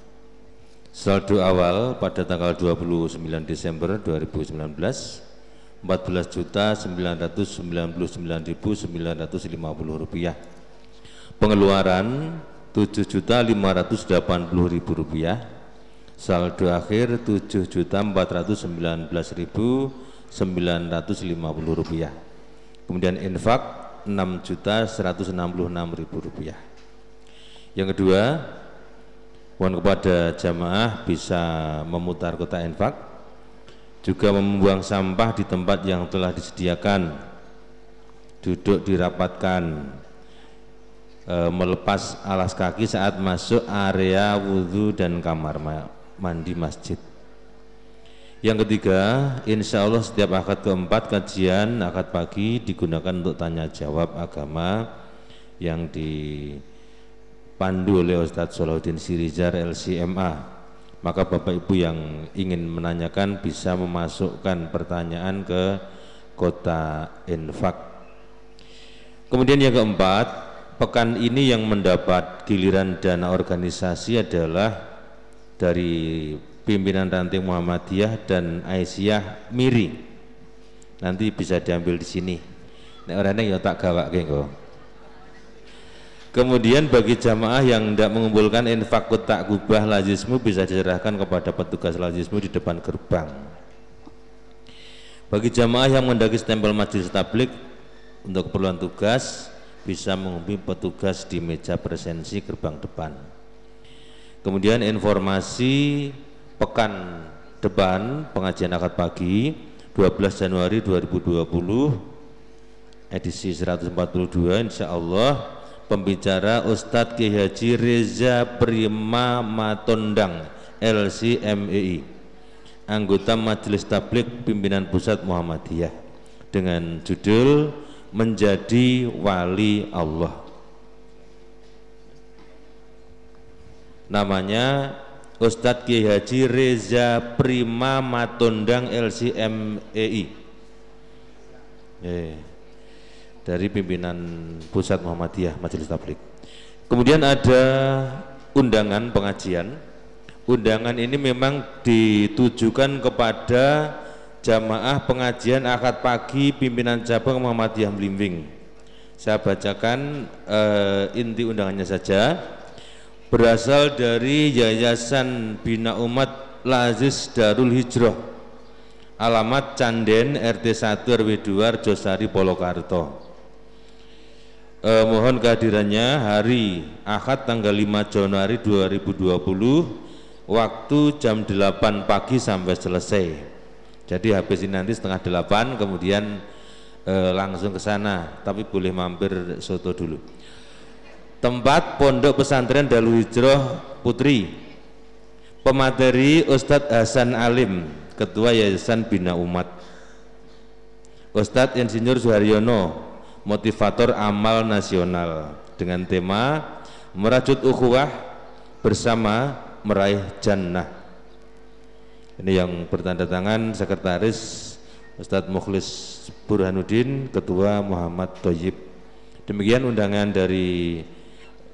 Saldo awal pada tanggal 29 Desember 2019 14 juta 999.950 rupiah. Pengeluaran 7 juta 580 ribu rupiah. Saldo akhir 7 juta 419.950 rupiah. Kemudian infak 6 juta 166 ribu rupiah. Yang kedua, Mohon kepada jamaah bisa memutar kota infak juga membuang sampah di tempat yang telah disediakan duduk dirapatkan e, melepas alas kaki saat masuk area wudhu dan kamar mandi masjid. Yang ketiga, insya Allah setiap akad keempat kajian akad pagi digunakan untuk tanya jawab agama yang di dipandu oleh Ustadz Solahuddin Sirizar LCMA maka Bapak Ibu yang ingin menanyakan bisa memasukkan pertanyaan ke kota infak. Kemudian yang keempat pekan ini yang mendapat giliran dana organisasi adalah dari pimpinan ranting Muhammadiyah dan Aisyah Miri. Nanti bisa diambil di sini. Nek orangnya ya tak gawak kok. Kemudian bagi jamaah yang tidak mengumpulkan infakut tak gubah lazismu bisa diserahkan kepada petugas lazismu di depan gerbang. Bagi jamaah yang mendaki stempel majelis tablik untuk keperluan tugas bisa menghubungi petugas di meja presensi gerbang depan. Kemudian informasi pekan depan pengajian akad pagi 12 Januari 2020 edisi 142 insya Allah pembicara Ustadz Ki Haji Reza Prima Matondang LCMEI anggota Majelis Tablik Pimpinan Pusat Muhammadiyah dengan judul menjadi wali Allah namanya Ustadz Kiai Haji Reza Prima Matondang LCMEI eh, dari pimpinan Pusat Muhammadiyah Majelis Tablik kemudian ada undangan pengajian. Undangan ini memang ditujukan kepada jamaah pengajian akad pagi pimpinan cabang Muhammadiyah Blimbing saya bacakan uh, inti undangannya saja berasal dari Yayasan Bina Umat Lazis Darul Hijrah. Alamat Canden RT 1 RW 2 Josari Polokarto. Eh, mohon kehadirannya hari Ahad tanggal 5 Januari 2020 waktu jam 8 pagi sampai selesai. Jadi habis ini nanti setengah 8 kemudian eh, langsung ke sana. Tapi boleh mampir soto dulu tempat Pondok Pesantren Darul Hijrah Putri. Pemateri Ustadz Hasan Alim Ketua Yayasan Bina Umat. Ustadz Insinyur Suharyono motivator amal nasional dengan tema merajut ukhuwah bersama meraih jannah. Ini yang bertanda tangan sekretaris Ustadz Mukhlis Burhanuddin Ketua Muhammad Toyib demikian undangan dari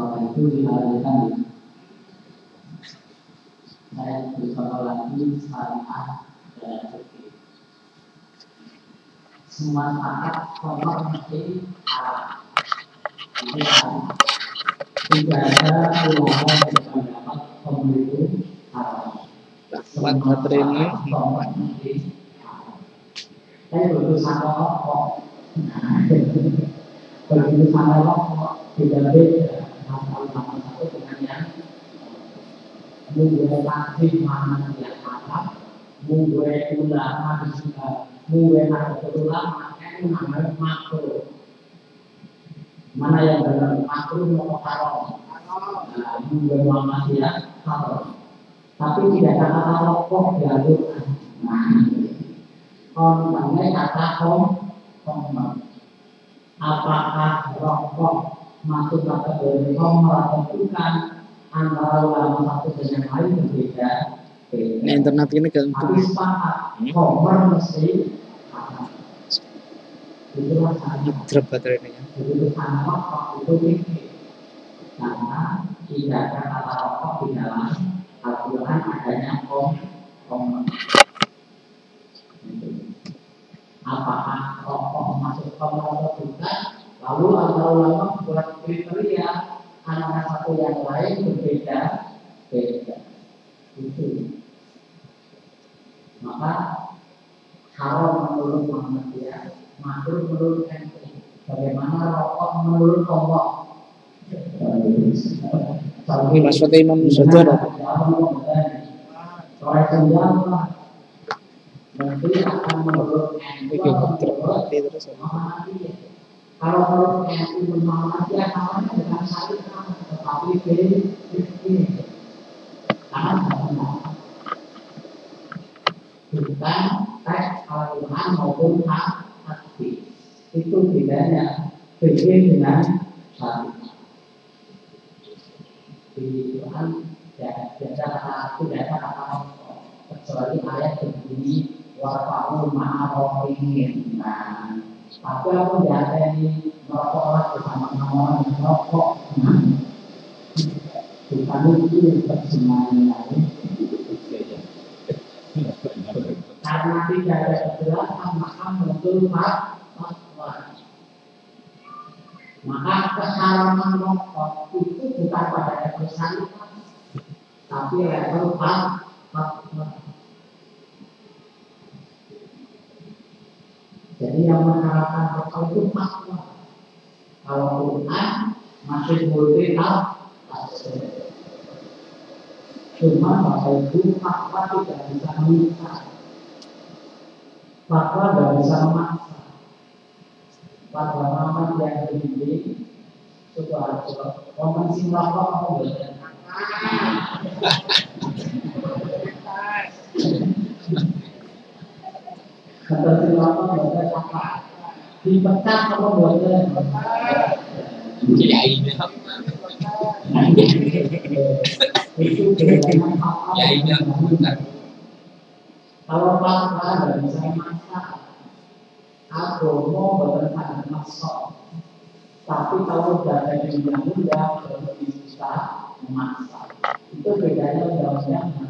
Soal itu dihadirkan saya bersama lagi syariah dan fikih. Semua sepakat mesti haram. Ini Tidak ada ulama yang mendapat pemilu haram. Semua materi ini mesti haram. Saya berusaha pokok. Begitu sama pokok tidak beda sama satu dengan yang mungkin masih mana yang haram mungkin ulama juga mungkin ada ulama itu namanya makro mana yang benar makro mau haram mungkin ulama dia haram tapi tidak kata rokok jalur nah kontennya kata kom apakah rokok masuk kategori nomor atau bukan antara ulama satu dengan lain berbeda. Ini internet ini kan Tapi sepakat nomor mesti Itulah sangat baterai ini ya. Itu mikir Karena tidak ada kata rokok di dalam Al-Quran adanya kom kom Apakah rokok masuk kom atau bukan Lalu antara ulama buat kriteria antara satu yang lain berbeda beda. Itu. Maka haram menurut Muhammadiyah, makruh menurut NU. Bagaimana rokok menurut Allah? Maksudnya Imam. Oleh senjata nanti akan menurut NU Ini terus. Muhammadiyah Kalau menurut NU Muhammadiyah namanya bukan syariah, tetapi fikih. Karena benar. Bukan teks Al-Quran maupun hadis. Itu bedanya fikih dengan syariah. Di Quran tidak ada kata tidak ada kata kecuali ayat berbunyi warfa'ul ma'arofihin. Nah, tapi aku diadani merokok bersama-sama yang merokok. Bukan itu terjemahannya. Karena tidak ada kejelasan, maka muncul fatwa. Maka keharaman rokok itu bukan pada level syariat, tapi level fatwa. Jadi yang mengharapkan rokok itu fatwa. Kalau Quran masih multi tafsir. Cuma Bapak Ibu fatwa tidak bisa meminta. Fatwa tidak bisa memaksa. Fatwa Muhammad yang tinggi itu harus momen sing Kata si rokok belajar apa? Dipecat apa belajar? Kiainya. Itu bedanya fatwa. Kiainya bukan. Kalau fatwa tidak bisa. Agama bukan sangat masuk. Tapi kalau sudah ada undang-undang baru bisa memaksa. Itu bedanya undang-undang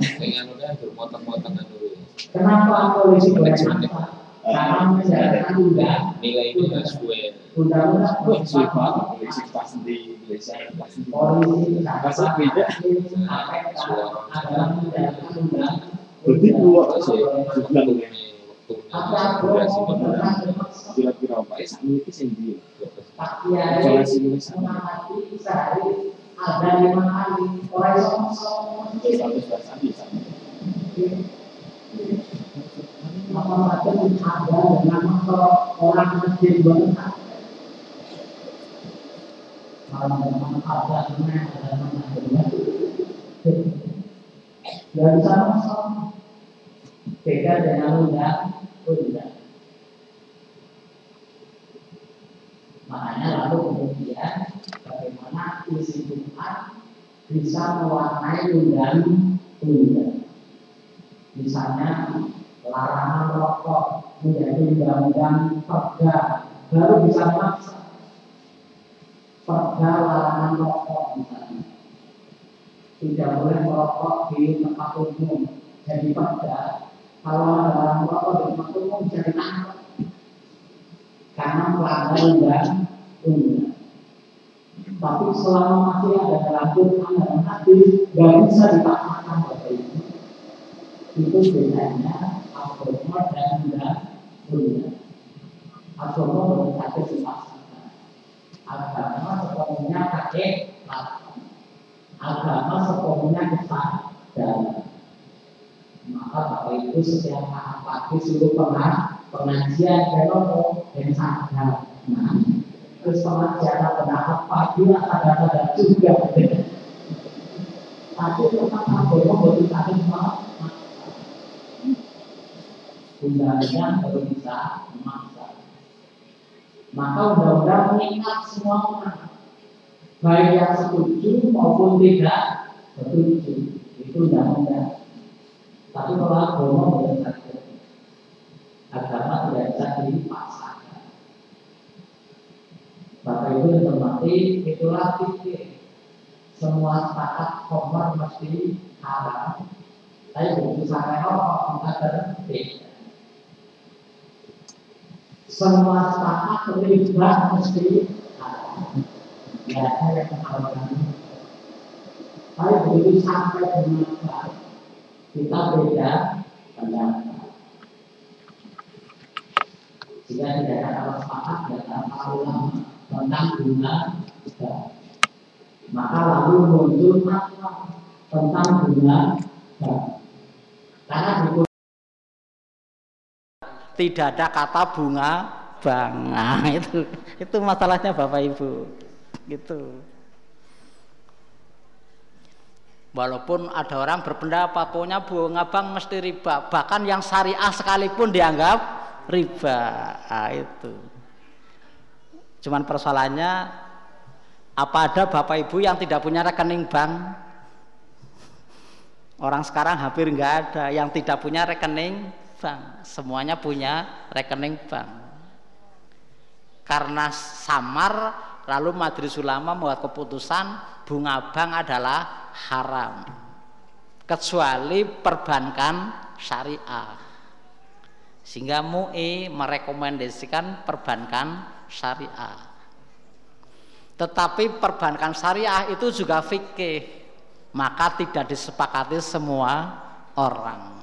Dengan udah berpotong-potongan dulu. kenapa boleh maksa karena undang Nilai ini nggak sesuai. undang-undang Wah, sulit banget. Polisi pas di Indonesia. Pas di polisi Masa beda? Berarti dua sih. sebulan aku Durasi bermaksa Kira-kira apa? Kiai Ada lima kali orang sama-sama bisa. Maka macam ada dengan orang masjid banget Malam dengan ada dengan ada dengan Dan sama-sama beda dengan undang undang Makanya lalu kemudian bagaimana isi Tuhan bisa mewarnai undang-undang. Misalnya larangan rokok menjadi undang-undang perda baru bisa maksa perda larangan rokok misalnya. Tidak boleh merokok di tempat umum jadi perda. Kalau ada larangan rokok di tempat umum jadi tangkap karena melanggar tapi selama masih ada dalam Quran dan hadis nggak bisa dipaksakan Bapak Ibu itu bedanya agama dan undang-undang agama boleh saja dipaksakan. Agama sepenuhnya pakai lakon agama sepenuhnya kesadaran maka Bapak Ibu setiap pagi suruh pengajian kalau dan sadar nah terus pengajian pendapat pagi sadar-sadar juga tapi tetap agama boleh saja undang-undang baru bisa memaksa. Maka undang-undang mengikat semua orang, baik yang setuju maupun tidak setuju. Itu undang-undang. Tapi kalau agama boleh saja, agama tidak bisa dipaksakan. Ibu yang hormati, itulah fikir. Semua sepakat komar mesti haram. Tapi sampai rokok, kita berbeda semua sepakat terlibat mesti ya saya ketahuan tapi begitu sampai dengan kita beda pendapat. Jika tidak ada sepakat tidak ada ulama tentang bunga maka lalu muncul fatwa tentang bunga karena buku tidak ada kata bunga bang. Nah, itu itu masalahnya bapak ibu. Gitu. Walaupun ada orang berpendapat pokoknya bunga bank mesti riba. Bahkan yang syariah sekalipun dianggap riba. Nah, itu cuman persoalannya apa ada bapak ibu yang tidak punya rekening bank? Orang sekarang hampir nggak ada yang tidak punya rekening bank. Semuanya punya rekening bank. Karena samar lalu majelis ulama membuat keputusan bunga bank adalah haram. Kecuali perbankan syariah. Sehingga MUI merekomendasikan perbankan syariah. Tetapi perbankan syariah itu juga fikih maka tidak disepakati semua orang.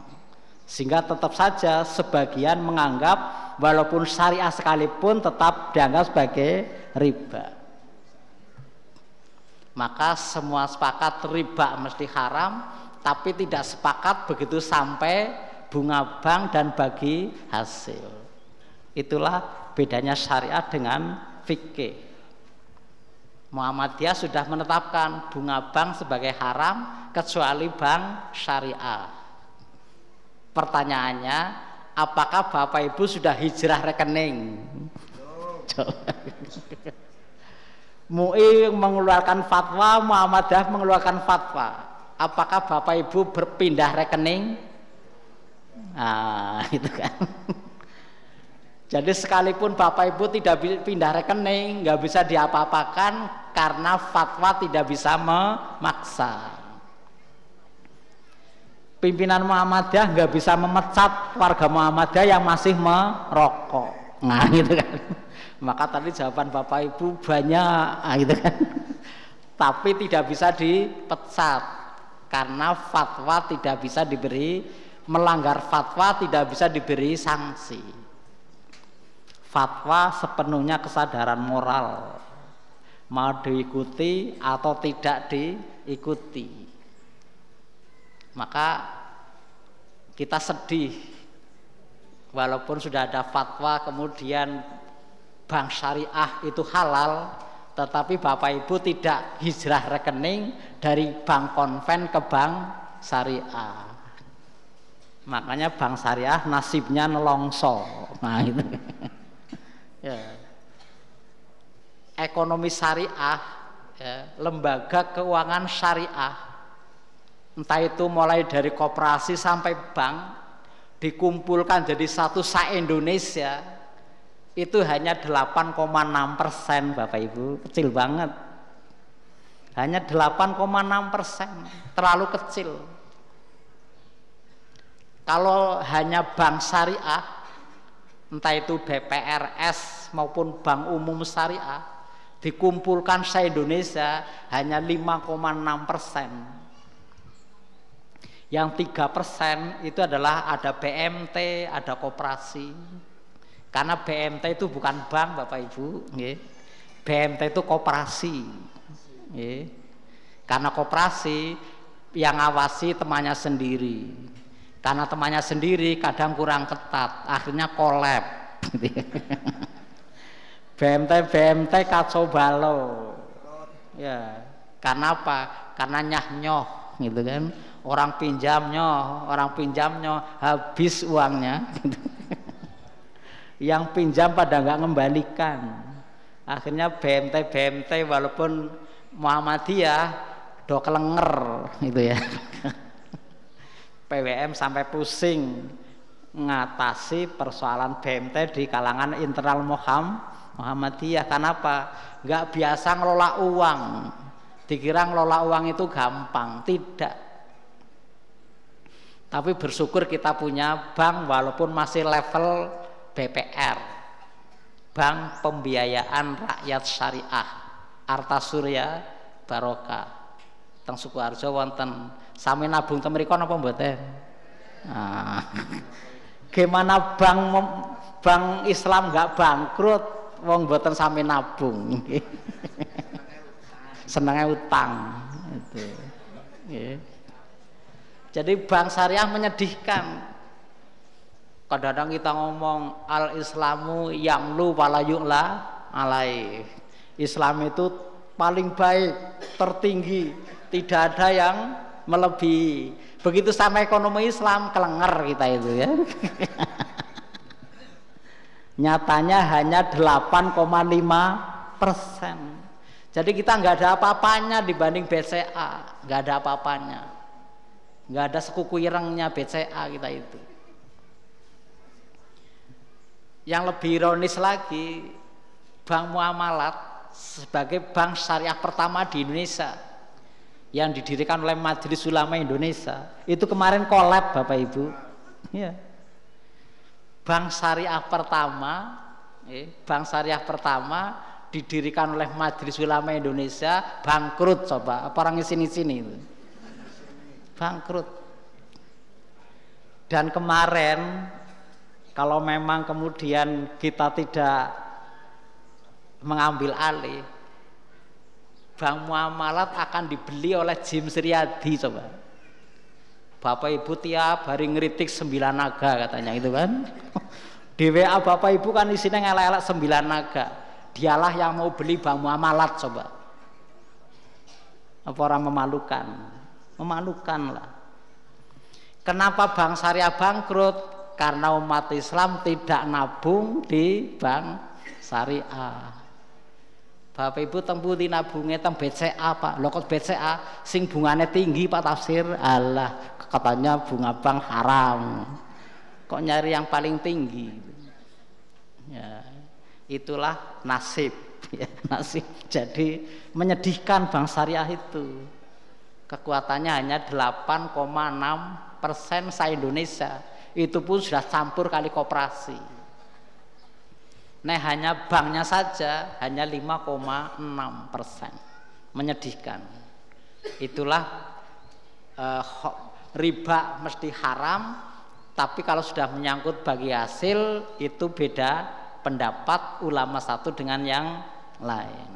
Sehingga tetap saja sebagian menganggap walaupun syariah sekalipun tetap dianggap sebagai riba. Maka semua sepakat riba mesti haram tapi tidak sepakat begitu sampai bunga bank dan bagi hasil. Itulah bedanya syariat dengan fikih Muhammadiyah sudah menetapkan bunga bank sebagai haram kecuali bank syariah Pertanyaannya, apakah Bapak Ibu sudah hijrah rekening? MUI mengeluarkan fatwa, Muhammadiyah mengeluarkan fatwa. Apakah Bapak Ibu berpindah rekening? Nah, itu kan. Jadi sekalipun Bapak Ibu tidak pindah rekening, nggak bisa diapa-apakan karena fatwa tidak bisa memaksa. Pimpinan Muhammadiyah nggak bisa memecat warga Muhammadiyah yang masih merokok. Nah gitu kan. Maka tadi jawaban Bapak Ibu banyak nah, gitu kan. Tapi tidak bisa dipecat karena fatwa tidak bisa diberi melanggar fatwa tidak bisa diberi sanksi fatwa sepenuhnya kesadaran moral. Mau diikuti atau tidak diikuti. Maka kita sedih. Walaupun sudah ada fatwa kemudian bank syariah itu halal tetapi Bapak Ibu tidak hijrah rekening dari bank konven ke bank syariah. Makanya bank syariah nasibnya nelongso nah itu ya. ekonomi syariah ya, lembaga keuangan syariah entah itu mulai dari koperasi sampai bank dikumpulkan jadi satu sa Indonesia itu hanya 8,6 persen Bapak Ibu. Kecil banget. Hanya 8,6 persen. Terlalu kecil. Kalau hanya bank syariah entah itu BPRS maupun bank umum syariah dikumpulkan se Indonesia hanya 5,6 persen yang tiga persen itu adalah ada BMT, ada koperasi. Karena BMT itu bukan bank, Bapak Ibu. BMT itu koperasi. Karena koperasi yang awasi temannya sendiri. Karena temannya sendiri kadang kurang ketat, akhirnya kolab. BMT BMT kacau balau. Ya, karena apa? Karena nyah nyoh gitu kan orang pinjamnya orang pinjamnya habis uangnya yang pinjam pada nggak ngembalikan akhirnya BMT BMT walaupun Muhammadiyah do kelenger itu ya PWM sampai pusing ngatasi persoalan BMT di kalangan internal Muhammad Muhammadiyah. Kenapa nggak biasa ngelola uang. Dikira ngelola uang itu gampang. Tidak. Tapi bersyukur kita punya bank walaupun masih level BPR. bank pembiayaan rakyat syariah. Arta Surya Barokah. Teng Sukoharjo wonten sami nabung teng mriku napa mboten? Nah, gimana bank bank Islam nggak bangkrut wong mboten sami nabung. Senengnya utang. Itu. Jadi bank syariah menyedihkan. Kadang-kadang kita ngomong al islamu yang lu wala yu'la alai Islam itu paling baik tertinggi. Tidak ada yang melebihi begitu sama ekonomi Islam kelenger kita itu ya. Nyatanya hanya 8,5 persen. Jadi kita nggak ada apa-apanya dibanding BCA nggak ada apa-apanya. Nggak ada sekuku irengnya BCA kita itu. Yang lebih ironis lagi Bank Muamalat sebagai bank syariah pertama di Indonesia yang didirikan oleh Majelis Ulama Indonesia. Itu kemarin kolab Bapak Ibu. Ya. Bank syariah pertama eh, bank syariah pertama didirikan oleh Majelis Ulama Indonesia bangkrut coba. Apa orang sini sini itu? Bangkrut. Dan kemarin kalau memang kemudian kita tidak mengambil alih, bank muamalat akan dibeli oleh Jim Sriadi coba. Bapak Ibu tiap hari ngeritik sembilan naga katanya itu kan. Di WA Bapak Ibu kan isinya ngelak-elak sembilan naga. Dialah yang mau beli bank muamalat coba. Apa orang memalukan? Memalukan lah. Kenapa bank syariah bangkrut? karena umat Islam tidak nabung di bank syariah. Bapak Ibu tempuh di nabungnya teng BCA Pak. Lo kok BCA sing bunganya tinggi Pak tafsir. Allah katanya bunga bank haram. Kok nyari yang paling tinggi? Ya, itulah nasib ya, nasib. Jadi menyedihkan bank syariah itu. Kekuatannya hanya 8,6 persen sa Indonesia itu pun sudah campur kali koperasi. Nah hanya banknya saja hanya 5,6 persen, menyedihkan. Itulah eh, riba mesti haram, tapi kalau sudah menyangkut bagi hasil itu beda pendapat ulama satu dengan yang lain.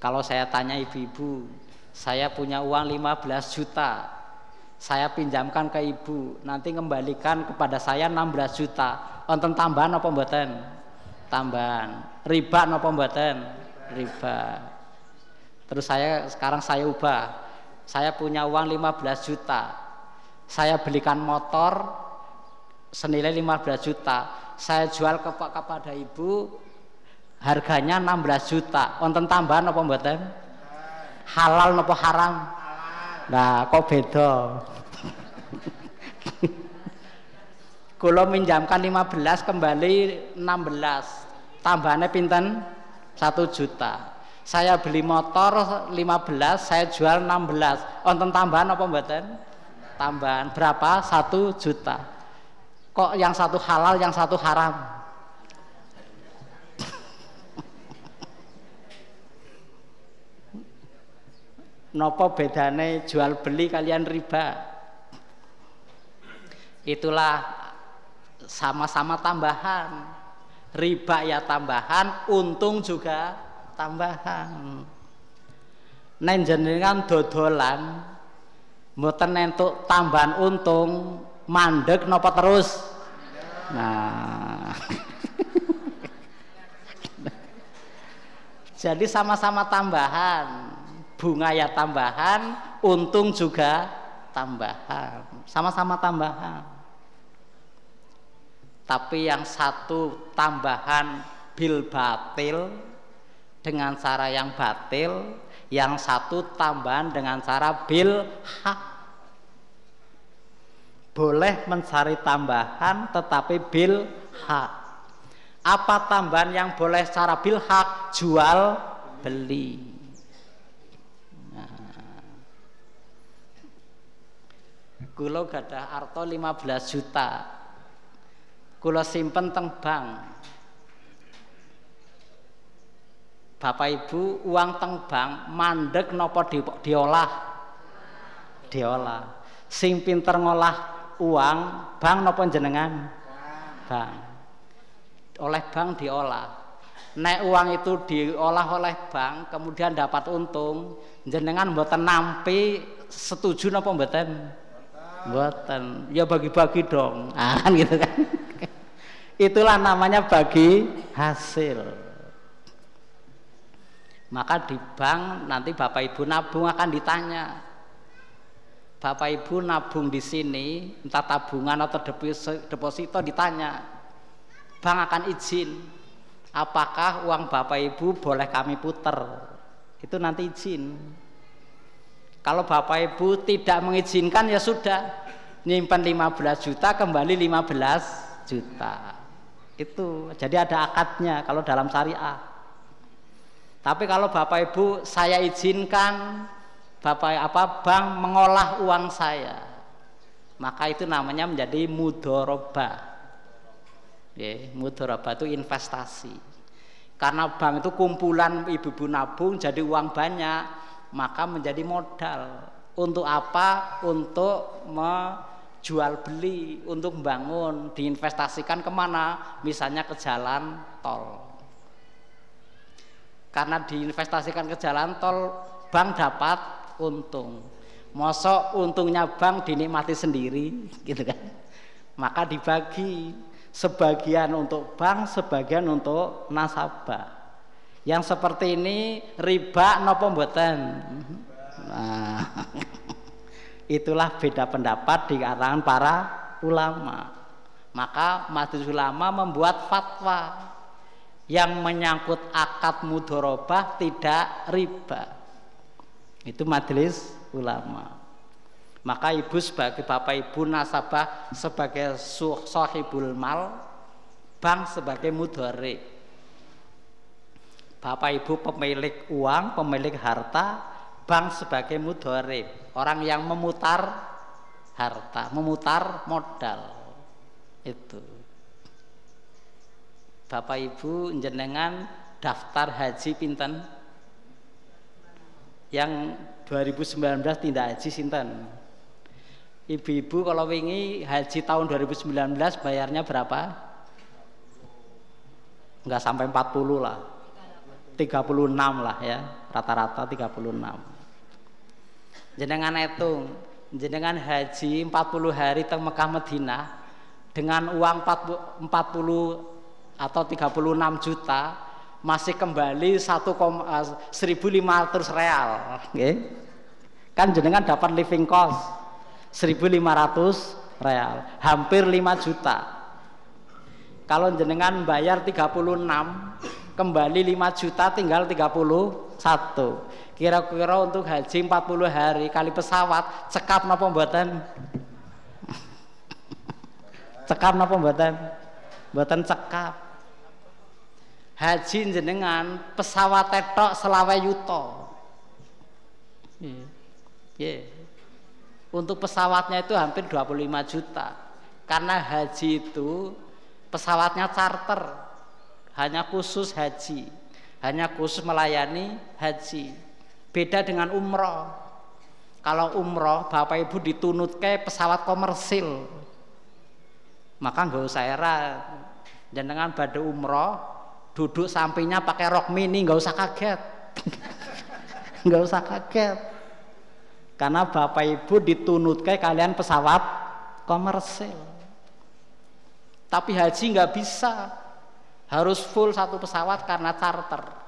Kalau saya tanya ibu-ibu, saya punya uang 15 juta, saya pinjamkan ke ibu nanti kembalikan kepada saya 16 juta. Wonten tambahan apa mboten? Tambahan. Riba apa mboten? Riba. Terus saya sekarang saya ubah. Saya punya uang 15 juta. Saya belikan motor senilai 15 juta. Saya jual ke kepada ibu harganya 16 juta. Wonten tambahan apa mboten? Halal apa haram? Nah, kok beda? Kula minjamkan 15 kembali 16. Tambahannya pinten? 1 juta. Saya beli motor 15, saya jual 16. Wonten tambahan apa mboten? Tambahan berapa? 1 juta. Kok yang satu halal, yang satu haram? nopo bedane jual beli kalian riba itulah sama-sama tambahan. Riba ya tambahan untung juga tambahan. Nen jenengan dodolan mboten entuk tambahan untung mandek nopo terus? Nah. Jadi sama-sama tambahan. Bunga ya tambahan, untung juga tambahan. Sama-sama tambahan. Tapi yang satu tambahan bil batil dengan cara yang batil, yang satu tambahan dengan cara bil hak. Boleh mencari tambahan tetapi bil hak. Apa tambahan yang boleh secara bil hak? Jual beli. kula gadah arto 15 juta kula simpen teng bank. Bapak Ibu uang teng bank mandek nopo di, diolah? Diolah. Sing pinter ngolah uang bank nopo jenengan? Bank. Oleh bank diolah. Nek uang itu diolah oleh bank kemudian dapat untung jenengan mboten nampi setuju nopo mboten? Mboten. Ya bagi-bagi dong. Ah kan gitu kan itulah namanya bagi hasil maka di bank nanti Bapak Ibu nabung akan ditanya. Bapak Ibu nabung di sini, entah tabungan atau deposito ditanya. Bank akan izin. Apakah uang Bapak Ibu boleh kami putar? Itu nanti izin. Kalau Bapak Ibu tidak mengizinkan ya sudah. Nyimpan 15 juta kembali 15 juta. Itu. Jadi ada akadnya kalau dalam syariah. Tapi kalau Bapak Ibu saya izinkan Bapak apa bank mengolah uang saya, maka itu namanya menjadi mudoroba. Ya, mudoroba itu investasi. Karena bank itu kumpulan ibu-ibu nabung jadi uang banyak, maka menjadi modal. Untuk apa? Untuk menjual beli, untuk membangun, diinvestasikan ke mana? Misalnya ke jalan tol. Karena diinvestasikan ke jalan tol bank dapat untung. Mosok untungnya bank dinikmati sendiri gitu kan? Maka dibagi sebagian untuk bank sebagian untuk nasabah. Yang seperti ini riba nopo mboten? Nah itulah beda pendapat di kalangan para ulama. Maka majelis ulama membuat fatwa yang menyangkut akad mudorobah tidak riba. Itu majelis ulama. Maka ibu sebagai bapak ibu nasabah sebagai sohibul mal bank sebagai mudore bapak ibu pemilik uang pemilik harta bank sebagai mudore orang yang memutar harta memutar modal. Itu. Bapak Ibu jenengan daftar haji pinten? Yang 2019 tidak haji sinten? Ibu-ibu kalau wingi haji tahun 2019 bayarnya berapa? Enggak sampai 40 lah. 36 lah ya rata-rata 36 jenengan hitung jenengan haji 40 hari teng Mekah Madinah dengan uang 40, 40 atau 36 juta masih kembali 1, 1500 eh, real okay. kan jenengan dapat living cost 1500 real hampir 5 juta kalau jenengan bayar 36 kembali 5 juta tinggal 31 kira-kira untuk haji 40 hari kali pesawat cekap napa mboten? Cekap napa mboten? Mboten cekap. Haji jenengan pesawat tetok selawe yuto yeah. yeah. untuk pesawatnya itu hampir 25 juta. Karena haji itu pesawatnya charter. Hanya khusus haji. Hanya khusus melayani haji beda dengan umroh. Kalau umroh bapak ibu ditunut ke pesawat komersil. Maka nggak usah era jenengan pada umroh duduk sampingnya pakai rok mini nggak usah kaget. Nggak usah kaget. Karena bapak ibu ditunut kayak kalian pesawat komersil. Tapi haji nggak bisa. Harus full satu pesawat karena charter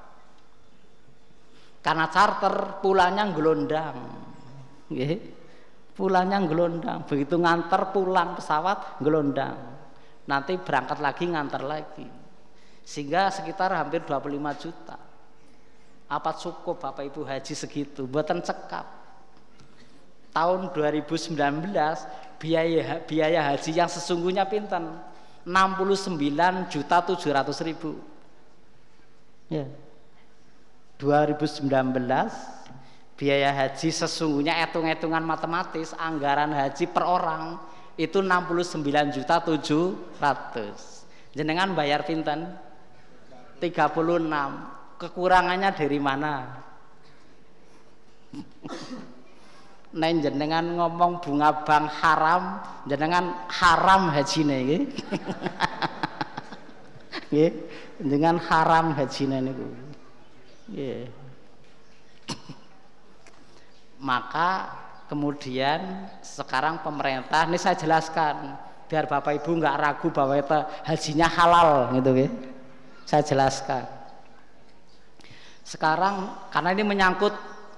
karena charter pulangnya gelondang pulangnya gelondang begitu nganter pulang pesawat gelondang nanti berangkat lagi nganter lagi. Sehingga sekitar hampir 25 juta. Apa cukup Bapak Ibu haji segitu. Buatan cekap. Tahun 2019 biaya biaya haji yang sesungguhnya pinten? 69 juta 700 ribu. Ya 2019 biaya haji sesungguhnya hitung-hitungan matematis anggaran haji per orang itu 69 juta 700 jenengan bayar pinten 36 kekurangannya dari mana Neng jenengan ngomong bunga bank haram, jenengan haram haji niki. Nggih, jenengan haram haji niku. Nggih. Maka kemudian sekarang pemerintah ini saya jelaskan biar Bapak Ibu nggak ragu bahwa itu hajinya halal gitu ya. Saya jelaskan. Sekarang karena ini menyangkut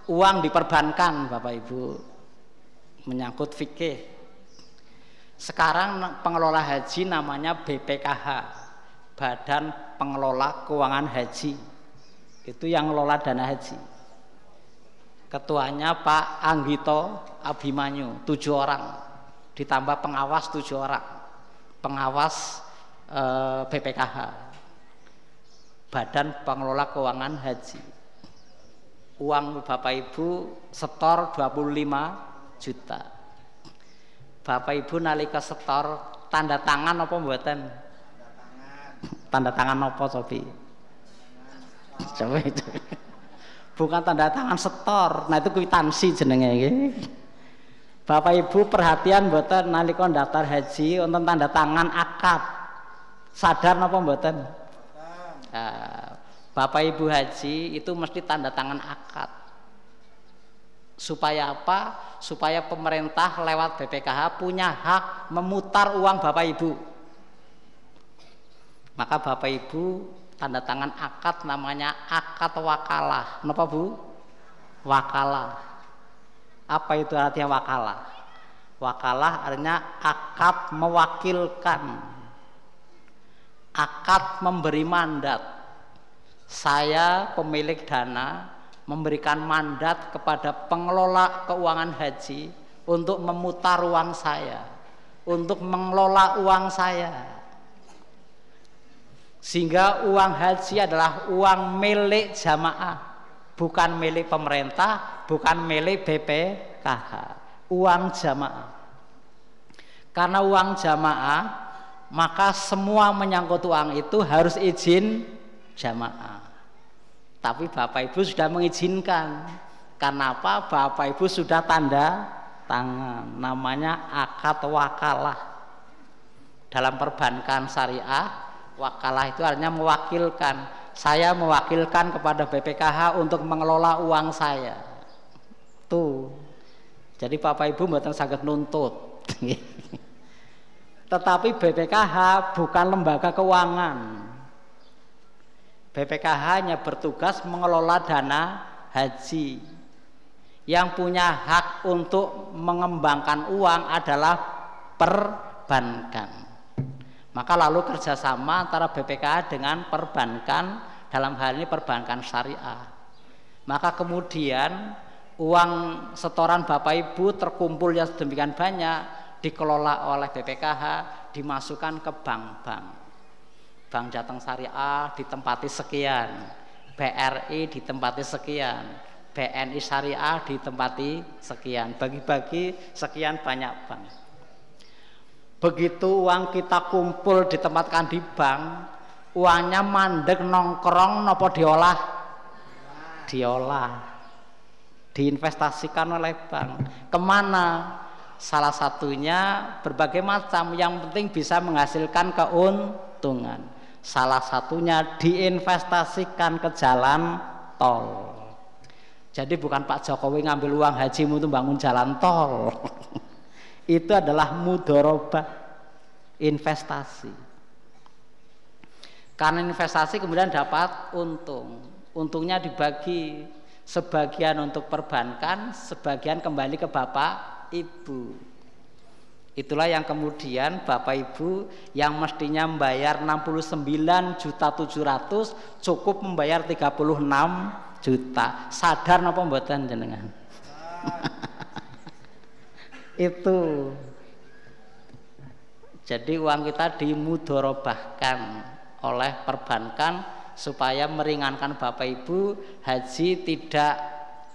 uang diperbankan Bapak Ibu menyangkut fikih sekarang pengelola haji namanya BPKH Badan Pengelola Keuangan Haji itu yang ngelola dana haji ketuanya Pak Anggito Abimanyu tujuh orang ditambah pengawas tujuh orang pengawas eh, BPKH Badan Pengelola Keuangan Haji uang Bapak Ibu setor 25 juta. Bapak Ibu nalika setor tanda tangan apa mboten? Tanda tangan apa Sobi? Coba itu. Bukan tanda tangan setor. Nah itu kwitansi jenenge iki. Bapak Ibu perhatian mboten nalika daftar haji untuk tanda tangan akad. Sadar napa mboten? Nah, Bapak Ibu haji itu mesti tanda tangan akad. Supaya apa? Supaya pemerintah lewat BPKH punya hak memutar uang Bapak Ibu. Maka Bapak Ibu tanda tangan akad namanya akad wakalah. Kenapa Bu? Wakalah. Apa itu artinya wakalah? Wakalah artinya akad mewakilkan. Akad memberi mandat saya pemilik dana memberikan mandat kepada pengelola keuangan haji untuk memutar uang saya, untuk mengelola uang saya. Sehingga uang haji adalah uang milik jamaah, bukan milik pemerintah, bukan milik BPKH, uang jamaah. Karena uang jamaah, maka semua menyangkut uang itu harus izin jamaah. Tapi Bapak Ibu sudah mengizinkan. Karena apa? Bapak Ibu sudah tanda tangan. Namanya akad wakalah. Dalam perbankan syariah, wakalah itu artinya mewakilkan. Saya mewakilkan kepada BPKH untuk mengelola uang saya. Tuh. Jadi Bapak Ibu buatan sangat nuntut. Tetapi BPKH bukan lembaga keuangan BPKH hanya bertugas mengelola dana haji. Yang punya hak untuk mengembangkan uang adalah perbankan. Maka lalu kerjasama antara BPKH dengan perbankan dalam hal ini perbankan syariah. Maka kemudian uang setoran Bapak Ibu terkumpul yang sedemikian banyak dikelola oleh BPKH dimasukkan ke bank-bank Bank Jateng Syariah ditempati sekian, BRI ditempati sekian, BNI Syariah ditempati sekian, bagi-bagi sekian banyak bank. Begitu uang kita kumpul ditempatkan di bank, uangnya mandek nongkrong nopo diolah? Diolah. Diinvestasikan oleh bank. Ke mana? Salah satunya berbagai macam, yang penting bisa menghasilkan keuntungan salah satunya diinvestasikan ke jalan tol jadi bukan Pak Jokowi ngambil uang haji untuk bangun jalan tol itu adalah mudoroba investasi karena investasi kemudian dapat untung untungnya dibagi sebagian untuk perbankan sebagian kembali ke bapak ibu Itulah yang kemudian Bapak Ibu yang mestinya membayar 69 juta 700 cukup membayar 36 juta. Sadar napa mboten jenengan? Itu. Jadi uang kita dimudorobahkan oleh perbankan supaya meringankan Bapak Ibu haji tidak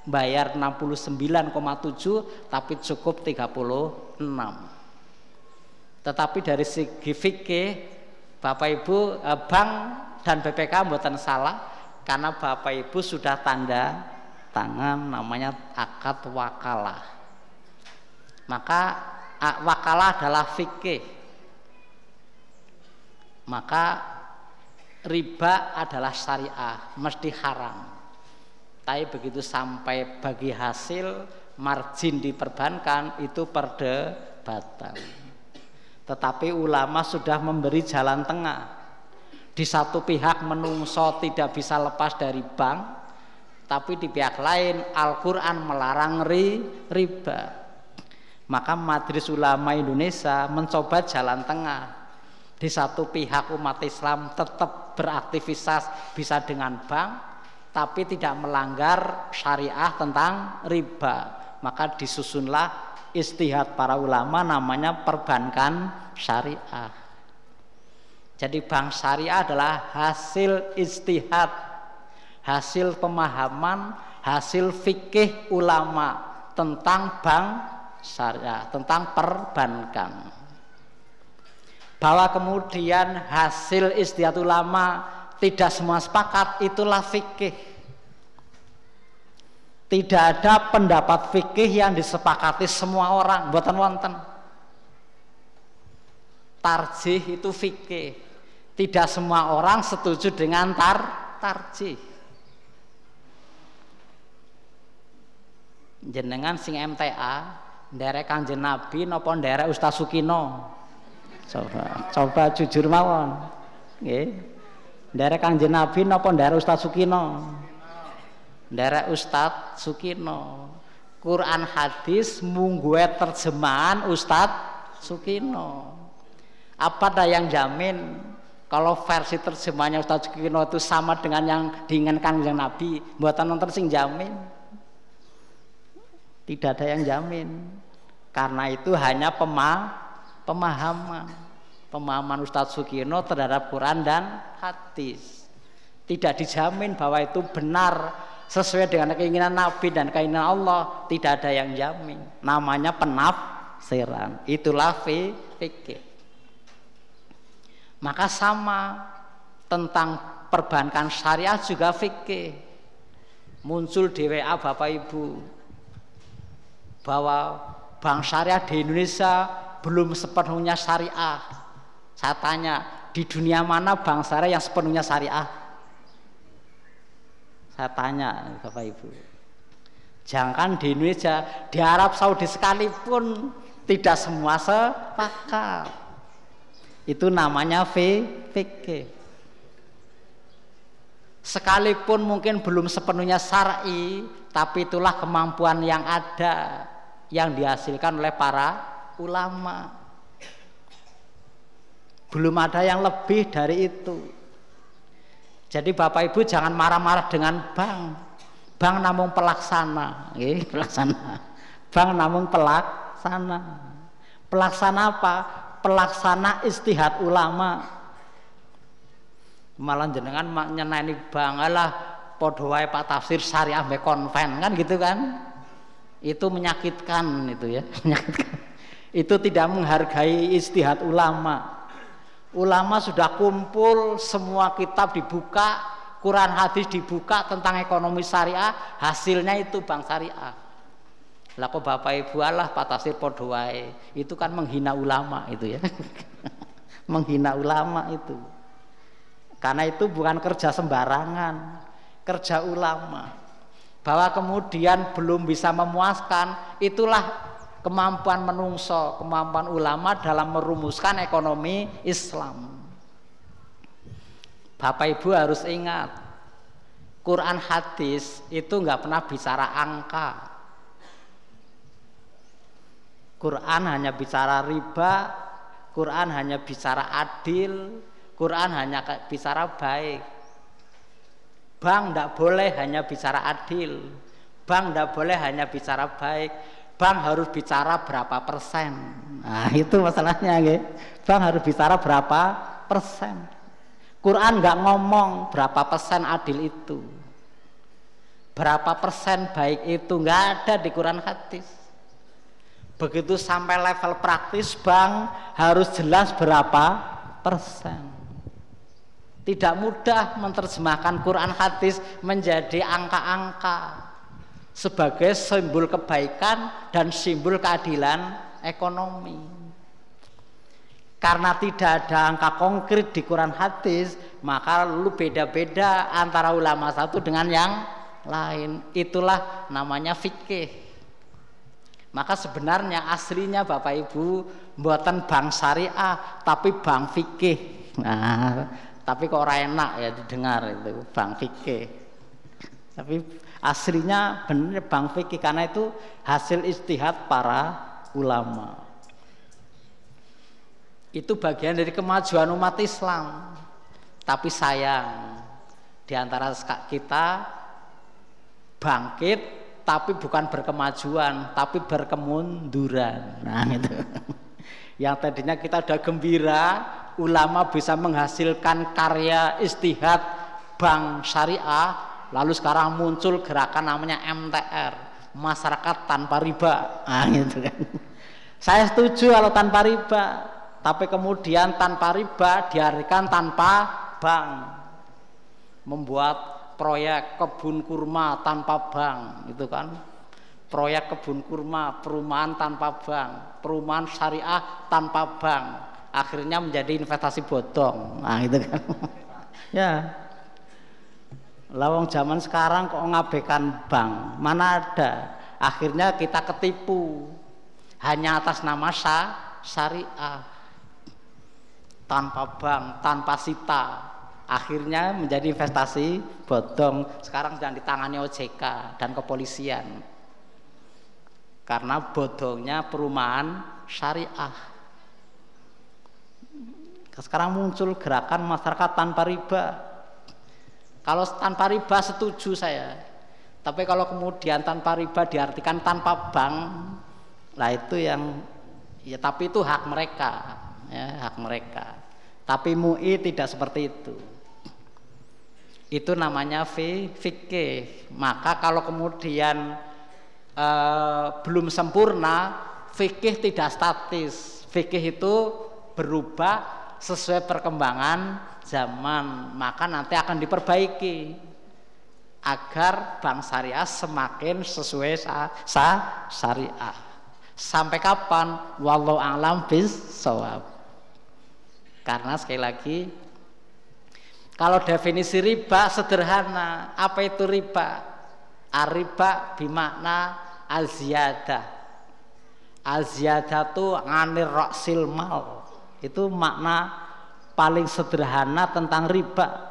bayar 69,7 tapi cukup 36 tetapi dari segi fikih Bapak Ibu eh, bank dan BPK buatan salah karena Bapak Ibu sudah tanda tangan namanya akad wakalah. Maka wakalah adalah fikih. Maka riba adalah syariah, mesti haram. Tapi begitu sampai bagi hasil margin diperbankan itu perdebatan. Tetapi ulama sudah memberi jalan tengah di satu pihak menungso tidak bisa lepas dari bank tapi di pihak lain Al-Quran melarang ri, riba maka Majelis Ulama Indonesia mencoba jalan tengah. Di satu pihak umat Islam tetap beraktivitas bisa dengan bank tapi tidak melanggar syariah tentang riba. Maka disusunlah istihad para ulama namanya perbankan syariah. Jadi bank syariah adalah hasil istihad, hasil pemahaman, hasil fikih ulama tentang bank syariah, tentang perbankan. Bahwa kemudian hasil istihad ulama tidak semua sepakat, itulah fikih. Tidak ada pendapat fikih yang disepakati semua orang, buatan wonten. Tarjih itu fikih tidak semua orang setuju dengan tar tarjih. Jenengan sing MTA nderek Kanjeng Nabi napa nderek Ustaz Sukino? Coba coba jujur mawon. Nggih. Nderek Kanjeng Nabi napa nderek Ustaz Sukino? Nderek Ustaz Sukino. Quran hadis mungguwe terjemahan Ustaz Sukino. Apa ada yang jamin kalau versi terjemahnya Ustaz Kino itu sama dengan yang diinginkan yang Nabi, buatan nonton sing jamin. Tidak ada yang jamin. Karena itu hanya pema pemahaman. Pemahaman Ustadz Sukino terhadap Quran dan hadis. Tidak dijamin bahwa itu benar sesuai dengan keinginan Nabi dan keinginan Allah. Tidak ada yang jamin. Namanya penafsiran. Itulah fikih maka sama tentang perbankan syariah juga fikih muncul di WA Bapak Ibu bahwa bank syariah di Indonesia belum sepenuhnya syariah. Saya tanya di dunia mana bank syariah yang sepenuhnya syariah? Saya tanya Bapak Ibu. Jangan di Indonesia di Arab Saudi sekalipun tidak semua sepakat itu namanya fikih. Sekalipun mungkin belum sepenuhnya syar'i, tapi itulah kemampuan yang ada yang dihasilkan oleh para ulama. Belum ada yang lebih dari itu. Jadi Bapak Ibu jangan marah-marah dengan bank. Bank namun pelaksana, pelaksana. Bank namun pelaksana. Pelaksana apa? pelaksana istihad ulama malah jenengan nyeneni bangalah padha wae Pak tafsir syariah konven kan gitu kan itu menyakitkan itu ya menyakitkan itu tidak menghargai istihad ulama ulama sudah kumpul semua kitab dibuka Quran hadis dibuka tentang ekonomi syariah hasilnya itu bank syariah lah kok Bapak Ibu Allah Pak Tasir Podoai itu kan menghina ulama itu ya. menghina ulama itu. Karena itu bukan kerja sembarangan, kerja ulama. Bahwa kemudian belum bisa memuaskan, itulah kemampuan menungso, kemampuan ulama dalam merumuskan ekonomi Islam. Bapak Ibu harus ingat, Quran hadis itu nggak pernah bicara angka, Quran hanya bicara riba, Quran hanya bicara adil, Quran hanya bicara baik. Bank tidak boleh hanya bicara adil, bank tidak boleh hanya bicara baik, bank harus bicara berapa persen. Nah itu masalahnya, ya. bank harus bicara berapa persen. Quran nggak ngomong berapa persen adil itu, berapa persen baik itu nggak ada di Quran hadis begitu sampai level praktis bank harus jelas berapa persen tidak mudah menerjemahkan Quran hadis menjadi angka-angka sebagai simbol kebaikan dan simbol keadilan ekonomi. Karena tidak ada angka konkret di Quran hadis, maka lu beda-beda antara ulama satu dengan yang lain. Itulah namanya fikih. Maka sebenarnya aslinya Bapak Ibu buatan bank syariah tapi bank fikih. Nah, tapi kok ora enak ya didengar itu bang fikih. Tapi aslinya benar bang fikih karena itu hasil istihad para ulama. Itu bagian dari kemajuan umat Islam. Tapi sayang di antara kita bangkit tapi bukan berkemajuan tapi berkemunduran. Nah itu yang tadinya kita udah gembira ulama bisa menghasilkan karya istihad bank syariah lalu sekarang muncul gerakan namanya MTR masyarakat tanpa riba. Nah, gitu kan. Saya setuju kalau tanpa riba tapi kemudian tanpa riba diartikan tanpa bank. Membuat proyek kebun kurma tanpa bank gitu kan. Proyek kebun kurma perumahan tanpa bank perumahan syariah tanpa bank akhirnya menjadi investasi bodong. Nah itu kan. Ya. Lawang zaman sekarang kok ngabaikan bank? Mana ada? Akhirnya kita ketipu. Hanya atas nama sah, syariah. Tanpa bank tanpa sita. Akhirnya menjadi investasi bodong. Sekarang sedang ditangani OJK dan kepolisian. Karena bodongnya perumahan syariah sekarang muncul gerakan masyarakat tanpa riba. Kalau tanpa riba setuju saya. Tapi kalau kemudian tanpa riba diartikan tanpa bank, lah itu yang ya tapi itu hak mereka, ya, hak mereka. Tapi MUI tidak seperti itu. Itu namanya fikih. Maka kalau kemudian eh, belum sempurna, fikih tidak statis. Fikih itu berubah sesuai perkembangan zaman maka nanti akan diperbaiki agar bank syariah semakin sesuai sa, sa syariah. Sampai kapan? Walau alam bis sawab karena sekali lagi kalau definisi riba sederhana apa itu riba? Ariba bimakna al-ziyadah. Al-ziyadah itu anir roksil mal itu makna paling sederhana tentang riba.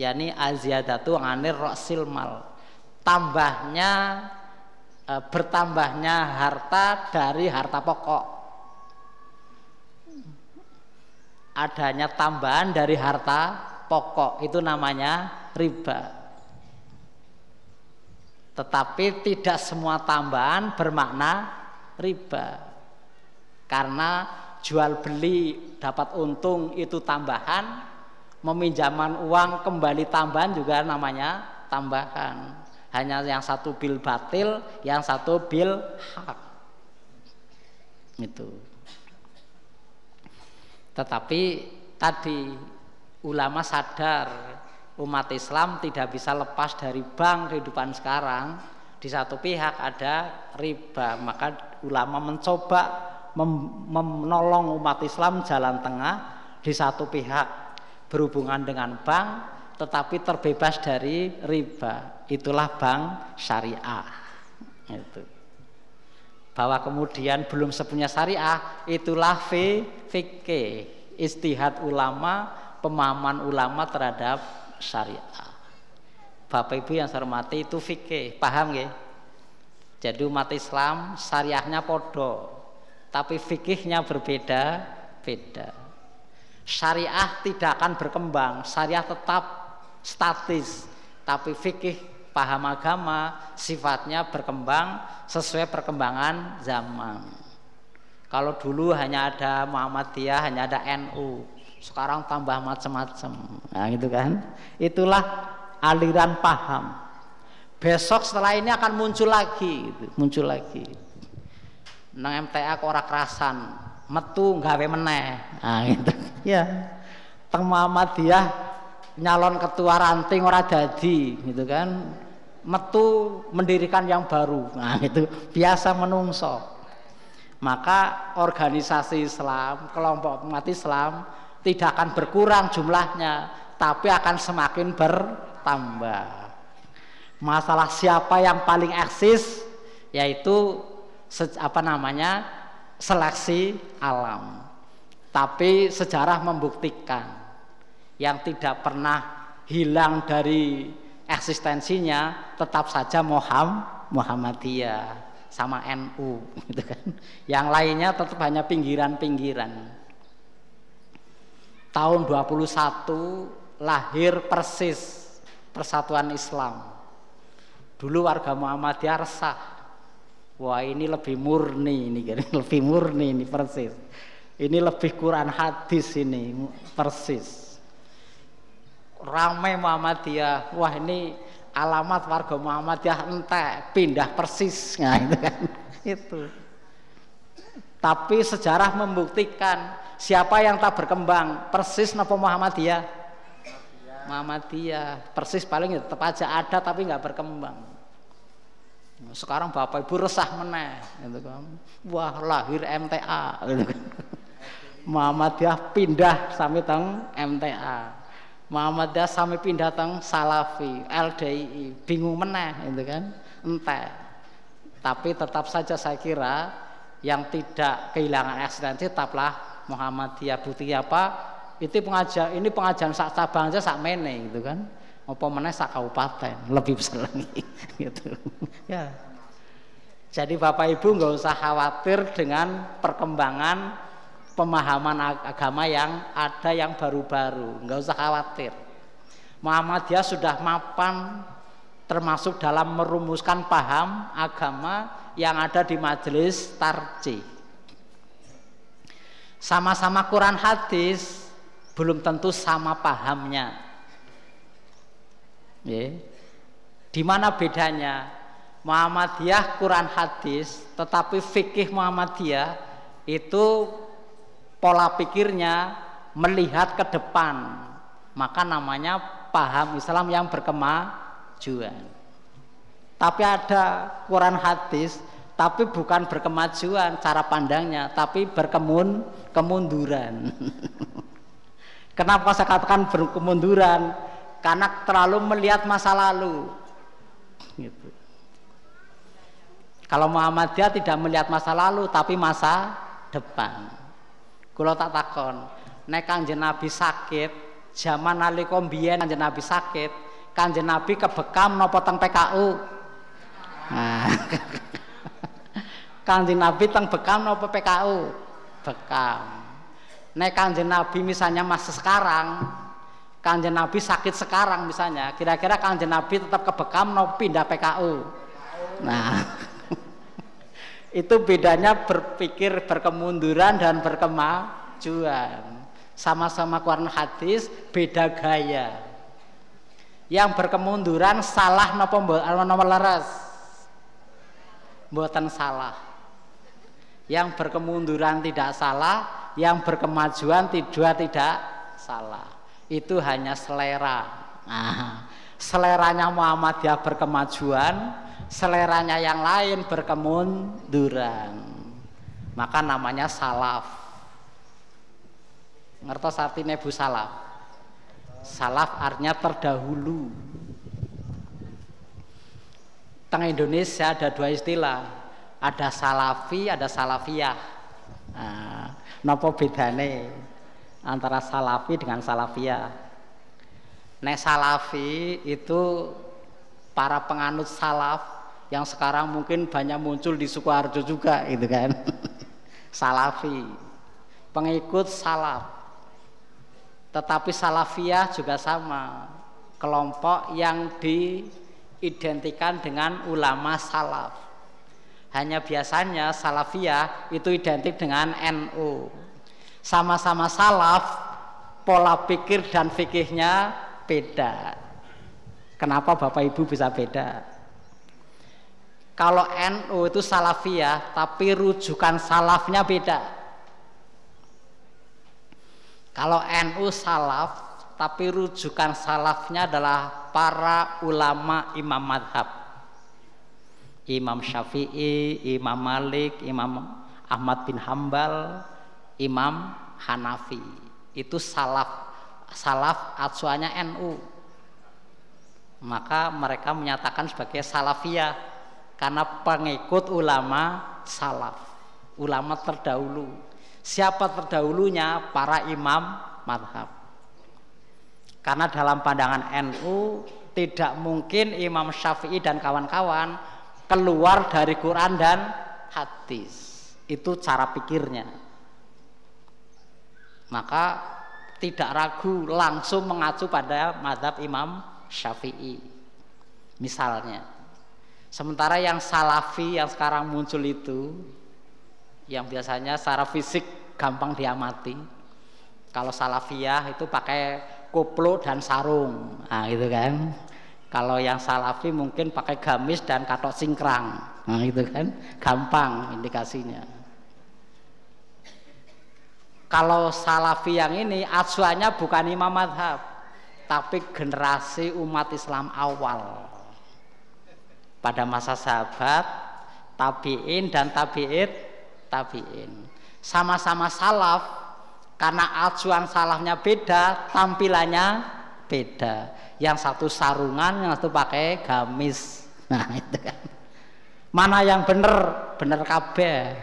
Yakni aziyadatu anir roksil mal. Tambahnya e, bertambahnya harta dari harta pokok. Adanya tambahan dari harta pokok itu namanya riba. Tetapi tidak semua tambahan bermakna riba. Karena jual beli dapat untung itu tambahan. Meminjaman uang kembali tambahan juga namanya tambahan. Hanya yang satu bil batil yang satu bil hak. Itu. Tetapi tadi ulama sadar umat Islam tidak bisa lepas dari bank kehidupan sekarang. Di satu pihak ada riba maka ulama mencoba menolong umat Islam jalan tengah di satu pihak berhubungan dengan bank tetapi terbebas dari riba. Itulah bank syariah. Itu. Bahwa kemudian belum sepunya syariah itulah fikih istihad ulama pemahaman ulama terhadap syariah. Bapak Ibu yang saya hormati itu fikih. Paham ya jadi umat Islam syariahnya podo tapi fikihnya berbeda-beda. Syariah tidak akan berkembang, syariah tetap statis, tapi fikih paham agama sifatnya berkembang sesuai perkembangan zaman. Kalau dulu hanya ada Muhammadiyah, hanya ada NU, sekarang tambah macam-macam. Nah, gitu kan? Itulah aliran paham. Besok setelah ini akan muncul lagi, gitu. muncul lagi nang MTA kok ora kerasan. Metu gawe meneh. Nah gitu. Ya teng Muhammadiyah nyalon ketua ranting ora dadi gitu kan. Metu mendirikan yang baru. Nah itu biasa menungso. Maka organisasi Islam kelompok umat Islam tidak akan berkurang jumlahnya tapi akan semakin bertambah. Masalah siapa yang paling eksis yaitu apa namanya seleksi alam tapi sejarah membuktikan yang tidak pernah hilang dari eksistensinya tetap saja Muhammad Muhammadiyah sama NU gitu kan. Yang lainnya tetap hanya pinggiran-pinggiran. Tahun 21 lahir persis Persatuan Islam. Dulu warga Muhammadiyah resah. Wah ini lebih murni ini, lebih murni ini persis. Ini lebih Quran hadis ini persis. Ramai Muhammadiyah. Wah ini alamat warga Muhammadiyah entek pindah persis nah itu kan itu tapi sejarah membuktikan siapa yang tak berkembang persis napa Muhammadiyah Muhammadiyah persis paling ya tetap aja ada tapi nggak berkembang sekarang bapak ibu resah meneh gitu kan wah lahir MTA gitu kan Muhammadiyah pindah sampai teng MTA Muhammadiyah sampai pindah teng Salafi, LDI, bingung meneh itu kan, entek. Tapi tetap saja saya kira yang tidak kehilangan eksistensi tetaplah Muhammadiyah. Bukti apa? Itu pengajar ini pengajaran sak cabang aja sak mene gitu kan. Apa meneh sak kabupaten, lebih besar lagi gitu. ya. Jadi Bapak Ibu nggak usah khawatir dengan perkembangan pemahaman agama yang ada yang baru-baru, nggak usah khawatir. Muhammadiyah sudah mapan termasuk dalam merumuskan paham agama yang ada di majelis tarji. Sama-sama Quran hadis belum tentu sama pahamnya. Ya. Di mana bedanya? Muhammadiyah Quran hadis, tetapi fikih Muhammadiyah itu pola pikirnya melihat ke depan maka namanya paham Islam yang berkemajuan tapi ada Quran hadis tapi bukan berkemajuan cara pandangnya tapi berkemun kemunduran kenapa saya katakan berkemunduran karena terlalu melihat masa lalu gitu kalau Muhammadiyah tidak melihat masa lalu tapi masa depan Kula tak takon, nek Kanjeng Nabi sakit, zaman nalika mbiyen Kanjeng Nabi sakit, Kanjeng Nabi kebekam napa teng PKU? Nah. Kanjeng Nabi teng bekam napa PKU? Bekam. Nek Kanjeng Nabi misalnya masih sekarang, Kanjeng Nabi sakit sekarang misalnya, kira-kira Kanjeng Nabi tetap kebekam napa pindah PKU? Nah. itu bedanya berpikir berkemunduran dan berkemajuan. Sama-sama Quran hadis beda gaya. Yang berkemunduran salah nopo nomor leres? Buatan salah. Yang berkemunduran tidak salah yang berkemajuan tidak tidak salah itu hanya selera. Nah, seleranya Muhammadiyah berkemajuan seleranya yang lain berkemunduran. Maka namanya salaf. Ngertos artinya bu salaf? Salaf artinya terdahulu. Tengah Indonesia ada dua istilah. Ada salafi ada salafiyah. Nah, nopo bedane antara salafi dengan salafiyah. Nek salafi itu para penganut salaf yang sekarang mungkin banyak muncul di Sukoharjo juga gitu kan? Salafi. Pengikut salaf. Tetapi salafiyah juga sama. Kelompok yang diidentikan dengan ulama salaf. Hanya biasanya salafiyah itu identik dengan NU sama-sama salaf pola pikir dan fikihnya beda kenapa Bapak Ibu bisa beda kalau NU itu salafiyah, tapi rujukan salafnya beda. Kalau NU salaf, tapi rujukan salafnya adalah para ulama imam madhab. Imam Syafi'i, Imam Malik, Imam Ahmad bin Hambal, Imam Hanafi. Itu salaf. Salaf acuannya NU. Maka mereka menyatakan sebagai salafiyah karena pengikut ulama salaf, ulama terdahulu Siapa terdahulunya? Para imam madhab. Karena dalam pandangan NU tidak mungkin Imam Syafi'i dan kawan-kawan keluar dari Quran dan hadis. Itu cara pikirnya. Maka tidak ragu langsung mengacu pada madhab Imam Syafi'i. Misalnya, sementara yang salafi yang sekarang muncul itu yang biasanya secara fisik gampang diamati. Kalau salafiyah itu pakai koplo dan sarung, nah gitu kan. Kalau yang salafi mungkin pakai gamis dan katok singkrang, nah gitu kan, gampang indikasinya. Kalau salafi yang ini acuannya bukan imam madhab, tapi generasi umat Islam awal. Pada masa sahabat, tabiin dan tabiit tabiin. Sama-sama salaf karena acuan salafnya beda, tampilannya beda. Yang satu sarungan, yang satu pakai gamis. Nah, itu kan. Mana yang bener? Bener kabeh.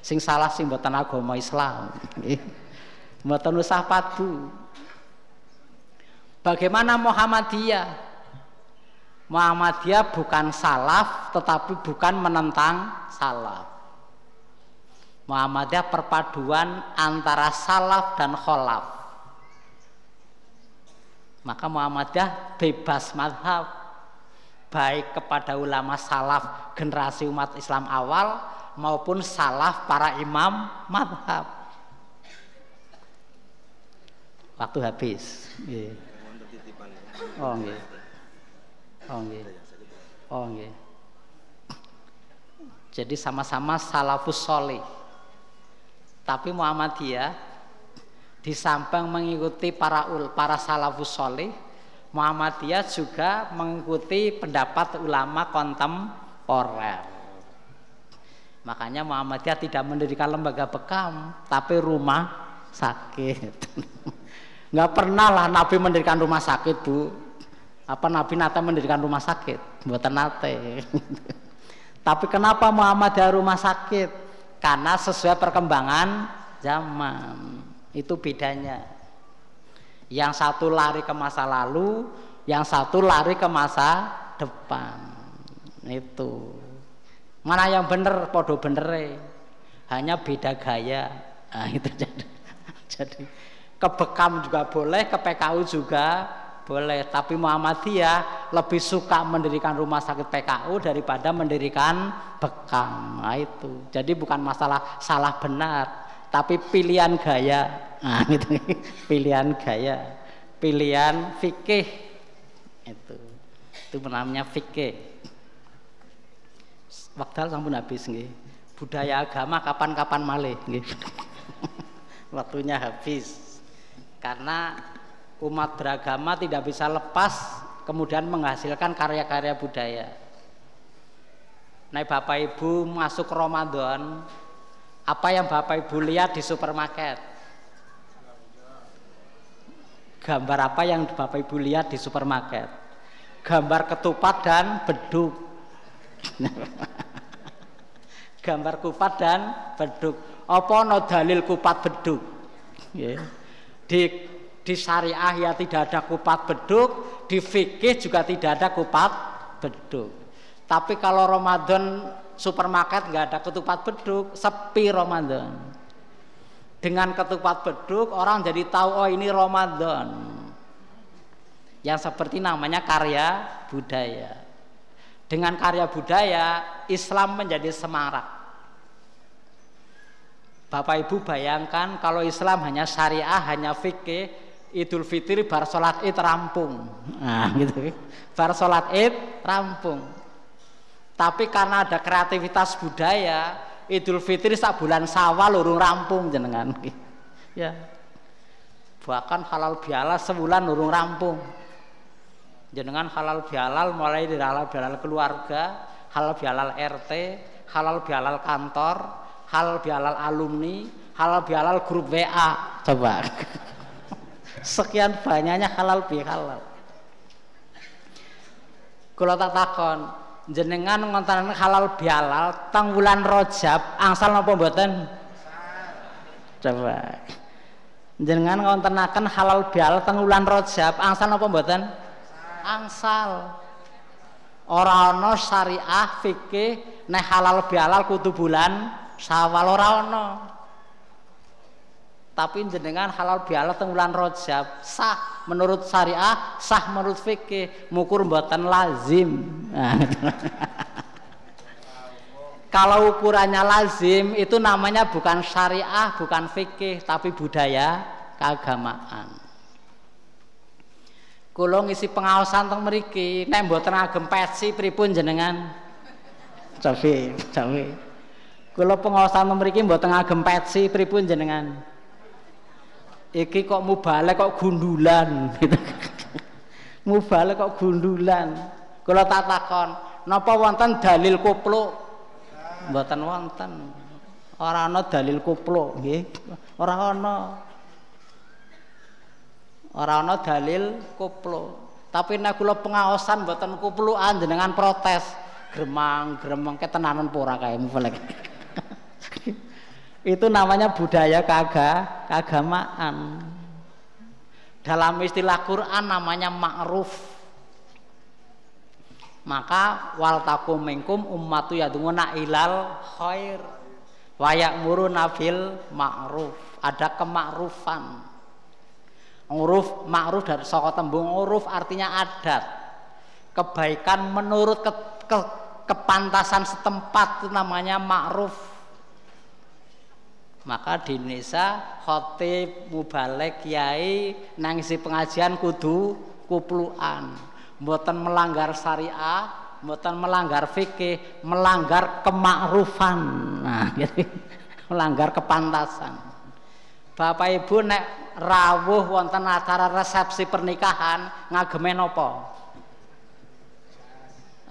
Sing salah sing mboten agama Islam. Mboten usah padu. Bagaimana Muhammadiyah? Muhammadiyah bukan salaf tetapi bukan menentang salaf. Muhammadiyah perpaduan antara salaf dan kholaf maka Muhammadiyah bebas madhab baik kepada ulama salaf generasi umat Islam awal maupun salaf para imam madhab. Waktu habis. Oh nggih. Oh nggih. Oh nggih. Jadi sama-sama salafus soleh tapi Muhammadiyah di samping mengikuti para ul para salafus soleh Muhammadiyah juga mengikuti pendapat ulama kontemporer makanya Muhammadiyah tidak mendirikan lembaga bekam tapi rumah sakit. Nggak pernah lah Nabi mendirikan rumah sakit bu. Apa Nabi nate mendirikan rumah sakit? Buatan nate. Tapi kenapa Muhammadiyah rumah sakit? Karena sesuai perkembangan zaman. Itu bedanya. Yang satu lari ke masa lalu yang satu lari ke masa depan. Itu mana yang bener podo bener hanya beda gaya. Nah, itu jadi jadi ke Bekam juga boleh ke PKU juga boleh. Tapi Muhammadiyah lebih suka mendirikan rumah sakit PKU daripada mendirikan bekam. Nah itu. Jadi bukan masalah salah benar tapi pilihan gaya. Nah itu pilihan gaya. Pilihan fikih. Itu. Itu namanya fikih waktu sampun habis nih budaya agama kapan-kapan malih waktunya habis karena umat beragama tidak bisa lepas kemudian menghasilkan karya-karya budaya. Nah Bapak Ibu masuk Ramadan, apa yang Bapak Ibu lihat di supermarket? Gambar apa yang Bapak Ibu lihat di supermarket? Gambar ketupat dan beduk. Gambar kupat dan beduk. Apa no dalil kupat beduk? Di di syariah ya tidak ada kupat beduk, di fikih juga tidak ada kupat beduk. Tapi kalau Ramadan supermarket nggak ada ketupat beduk, sepi Ramadan. Dengan ketupat beduk orang jadi tahu oh ini Ramadan. Yang seperti namanya karya budaya. Dengan karya budaya Islam menjadi semarak. Bapak Ibu bayangkan kalau Islam hanya syariah, hanya fikih, Idul Fitri bar salat Id rampung. Nah, gitu. Bar salat Id rampung. Tapi karena ada kreativitas budaya, Idul Fitri sak bulan Sawal urung rampung jenengan. Ya. bahkan halal bihalal sebulan urung rampung jenengan halal bihalal mulai dari halal bihalal keluarga halal bihalal RT halal bihalal kantor halal bihalal alumni halal bihalal grup WA coba. Sekian banyaknya halal bihalal. Kalau tak takon jenengan ngonten halal bihalal tang bulan rojab angsal napa mboten? Coba. Jenengan ngontenaken halal bihalal teng wulan Rajab angsal napa mboten angsal. Ora ana syariah fikih nek halal bihalal kudu bulan Syawal ora ana. Tapi jenengan halal bihalal teng wulan Rajab sah menurut syariah sah menurut fikih mukur mboten lazim. Kalau ukurannya lazim itu namanya bukan syariah, bukan fikih, tapi budaya keagamaan. Kulo ngisi pengawasan teng mriki, nek mboten agem pesi pripun jenengan? Cawi, cawi. Kulo pengawasan teng mriki mboten agem pesi pripun jenengan? Iki kok mubalik kok gundulan gitu. mubalik kok gundulan. Kulo tak takon, napa wonten dalil kupluk mboten wonten. Ora ana dalil kupluk nggih. Ora ana. Ora ana dalil kupluk. Tapi nek kula pengaosan mboten kuplukan jenengan protes. Gremang-gremeng ketenanan pura kae mufalek. Itu namanya budaya kaga, keagamaan. Dalam istilah Quran namanya ma'ruf maka wal takum minkum ummatu yadunguna ilal khair wa ya'muruna bil ma'ruf ada kemakrufan uruf ma'ruf dari saka tembung uruf artinya adat kebaikan menurut ke, ke, kepantasan setempat itu namanya ma'ruf maka di Indonesia khotib mubalek kiai nangisi pengajian kudu kupluan mboten melanggar syariah, mboten melanggar fikih, melanggar kemakrufan. Nah, gitu. melanggar kepantasan. Bapak Ibu nek rawuh wonten acara resepsi pernikahan ngageme napa?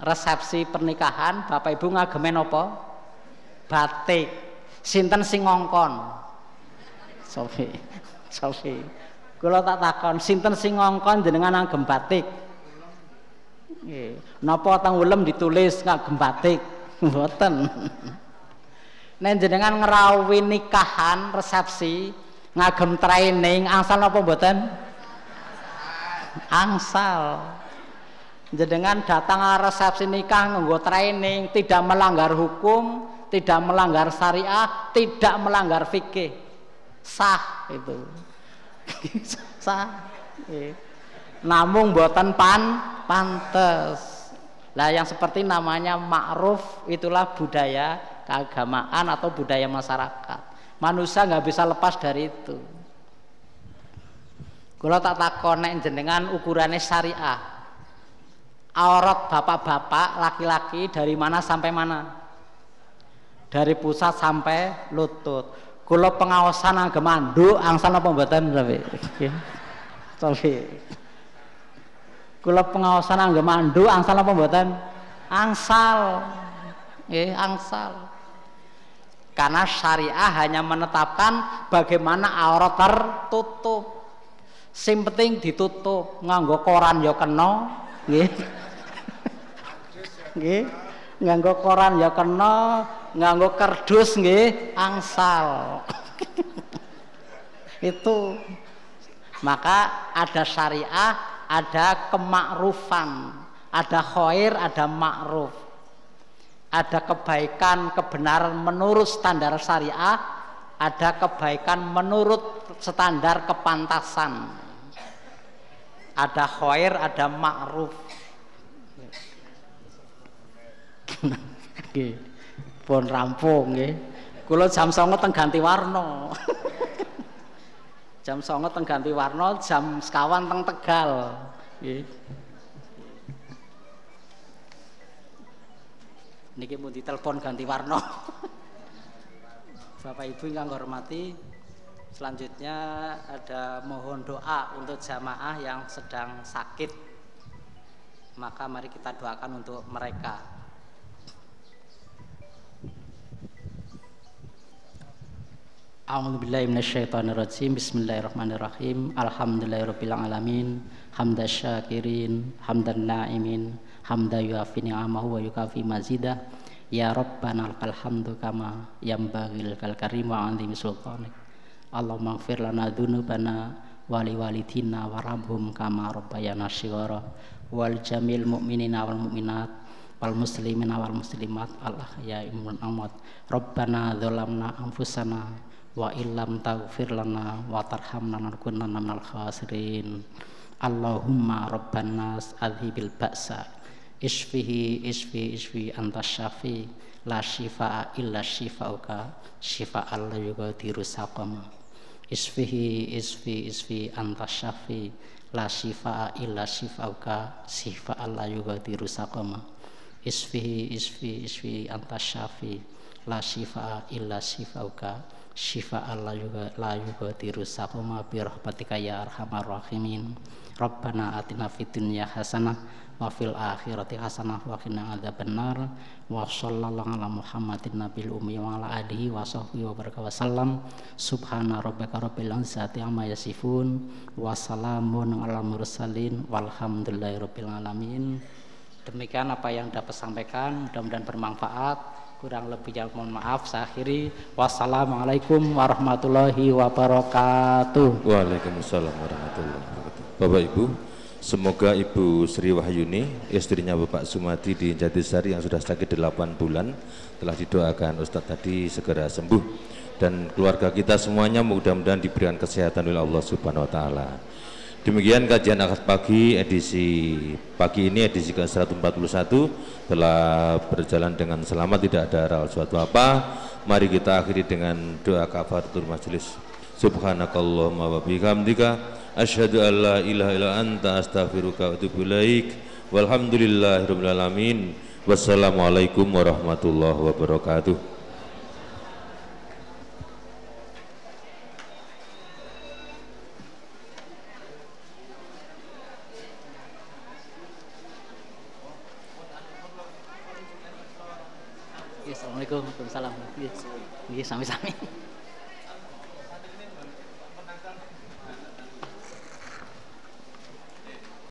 Resepsi pernikahan Bapak Ibu ngageme napa? Batik. Sinten sing ngongkon? Sofi. Sofi. Kula tak takon, sinten sing ngongkon jenengan ngagem batik? Nggih. Napa teng ulem ditulis ngagem batik? Mboten. Nek jenengan ngrawuhi nikahan, resepsi, ngagem training, angsal napa mboten? Angsal. Jenengan datang resepsi nikah nganggo training, tidak melanggar hukum, tidak melanggar syariah, tidak melanggar fikih. Sah itu. Sah. Namun buatan pan pantes. Lah yang seperti namanya ma'ruf itulah budaya keagamaan atau budaya masyarakat. Manusia nggak bisa lepas dari itu. Kalau tak takon jenengan ukurannya syariah. Aurat bapak-bapak laki-laki dari mana sampai mana? Dari pusat sampai lutut. Kalau pengawasan agama mandu angsal apa mboten tapi. Tapi Kula pengawasan angge mandu angsal apa mboten? Angsal. Nggih, angsal. Karena syariah hanya menetapkan bagaimana aurat tertutup. Sing penting ditutup, nganggo koran ya kena, nggih. Nggih. Nganggo koran ya kena, nganggo kardus nggih, angsal. Itu maka ada syariah ada kemakrufan, ada khair, ada makruf. Ada kebaikan, kebenaran menurut standar syariah, ada kebaikan menurut standar kepantasan. Ada khair, ada makruf. Nggih. Pun rampung nggih. Kula jam 09.00 teng ganti warna. jam songo teng ganti warna jam sekawan teng tegal niki mun ditelepon ganti warna Bapak Ibu yang hormati Selanjutnya ada mohon doa untuk jamaah yang sedang sakit. Maka mari kita doakan untuk mereka. A'udzubillahi minasyaitonirrajim. Bismillahirrahmanirrahim. Alhamdulillahirabbil alamin. Hamdan syakirin, hamdan na'imin, hamda yuafi ni'amahu wa yukafi mazidah. Ya Rabbana lakal hamdu kama yambagil kal karim wa 'azimi sultanik. Allahumma ighfir lana dzunubana wali walidina warhamhum kama rabbayana shighara wal jamil mu'minina wal mu'minat wal muslimina wal muslimat al ahya'i wal amwat rabbana dzalamna anfusana wa illam taghfir lana wa tarhamna lanakunanna minal khasirin. Allahumma rabban nas adhibil ba'sa. Isfihi isfi isfi anta syafi. La shifa'a illa shifa'uka. Shifa'an la yughadiru saqama. Isfihi isfi isfi anta syafi. La shifa'a illa shifa'uka. Shifa'an la yughadiru saqama. Isfihi isfi isfi anta syafi. La shifa'a illa shifa'uka shifa'an la yuga la yughadiru saqama bi rahmatika ya arhamar rahimin. Rabbana atina fid dunya hasanah wa fil akhirati hasanah wa qina adzabannar. Wa sallallahu ala Muhammadin nabil ummi wa ala alihi wa sahbihi wa baraka wasallam subhana rabbika rabbil izzati amma yasifun. Wa salamun ala mursalin. Walhamdulillahi rabbil alamin. Demikian apa yang dapat sampaikan. Mudah-mudahan bermanfaat kurang lebihnya mohon maaf saya akhiri wassalamualaikum warahmatullahi wabarakatuh Waalaikumsalam warahmatullahi wabarakatuh. Bapak Ibu, semoga Ibu Sri Wahyuni, istrinya Bapak Sumadi di Jatisari yang sudah sakit 8 bulan, telah didoakan Ustadz tadi segera sembuh dan keluarga kita semuanya mudah-mudahan diberikan kesehatan oleh Allah Subhanahu wa taala. Demikian kajian akad pagi edisi pagi ini edisi ke-141 telah berjalan dengan selamat tidak ada hal suatu apa. Mari kita akhiri dengan doa kafaratul majelis. Subhanakallahumma wa bihamdika asyhadu an la ilaha illa anta astaghfiruka wa atubu ilaik. Walhamdulillahirabbil alamin. Wassalamualaikum warahmatullahi wabarakatuh. Assalamualaikum warahmatullahi wabarakatuh. Yes, sami-sami.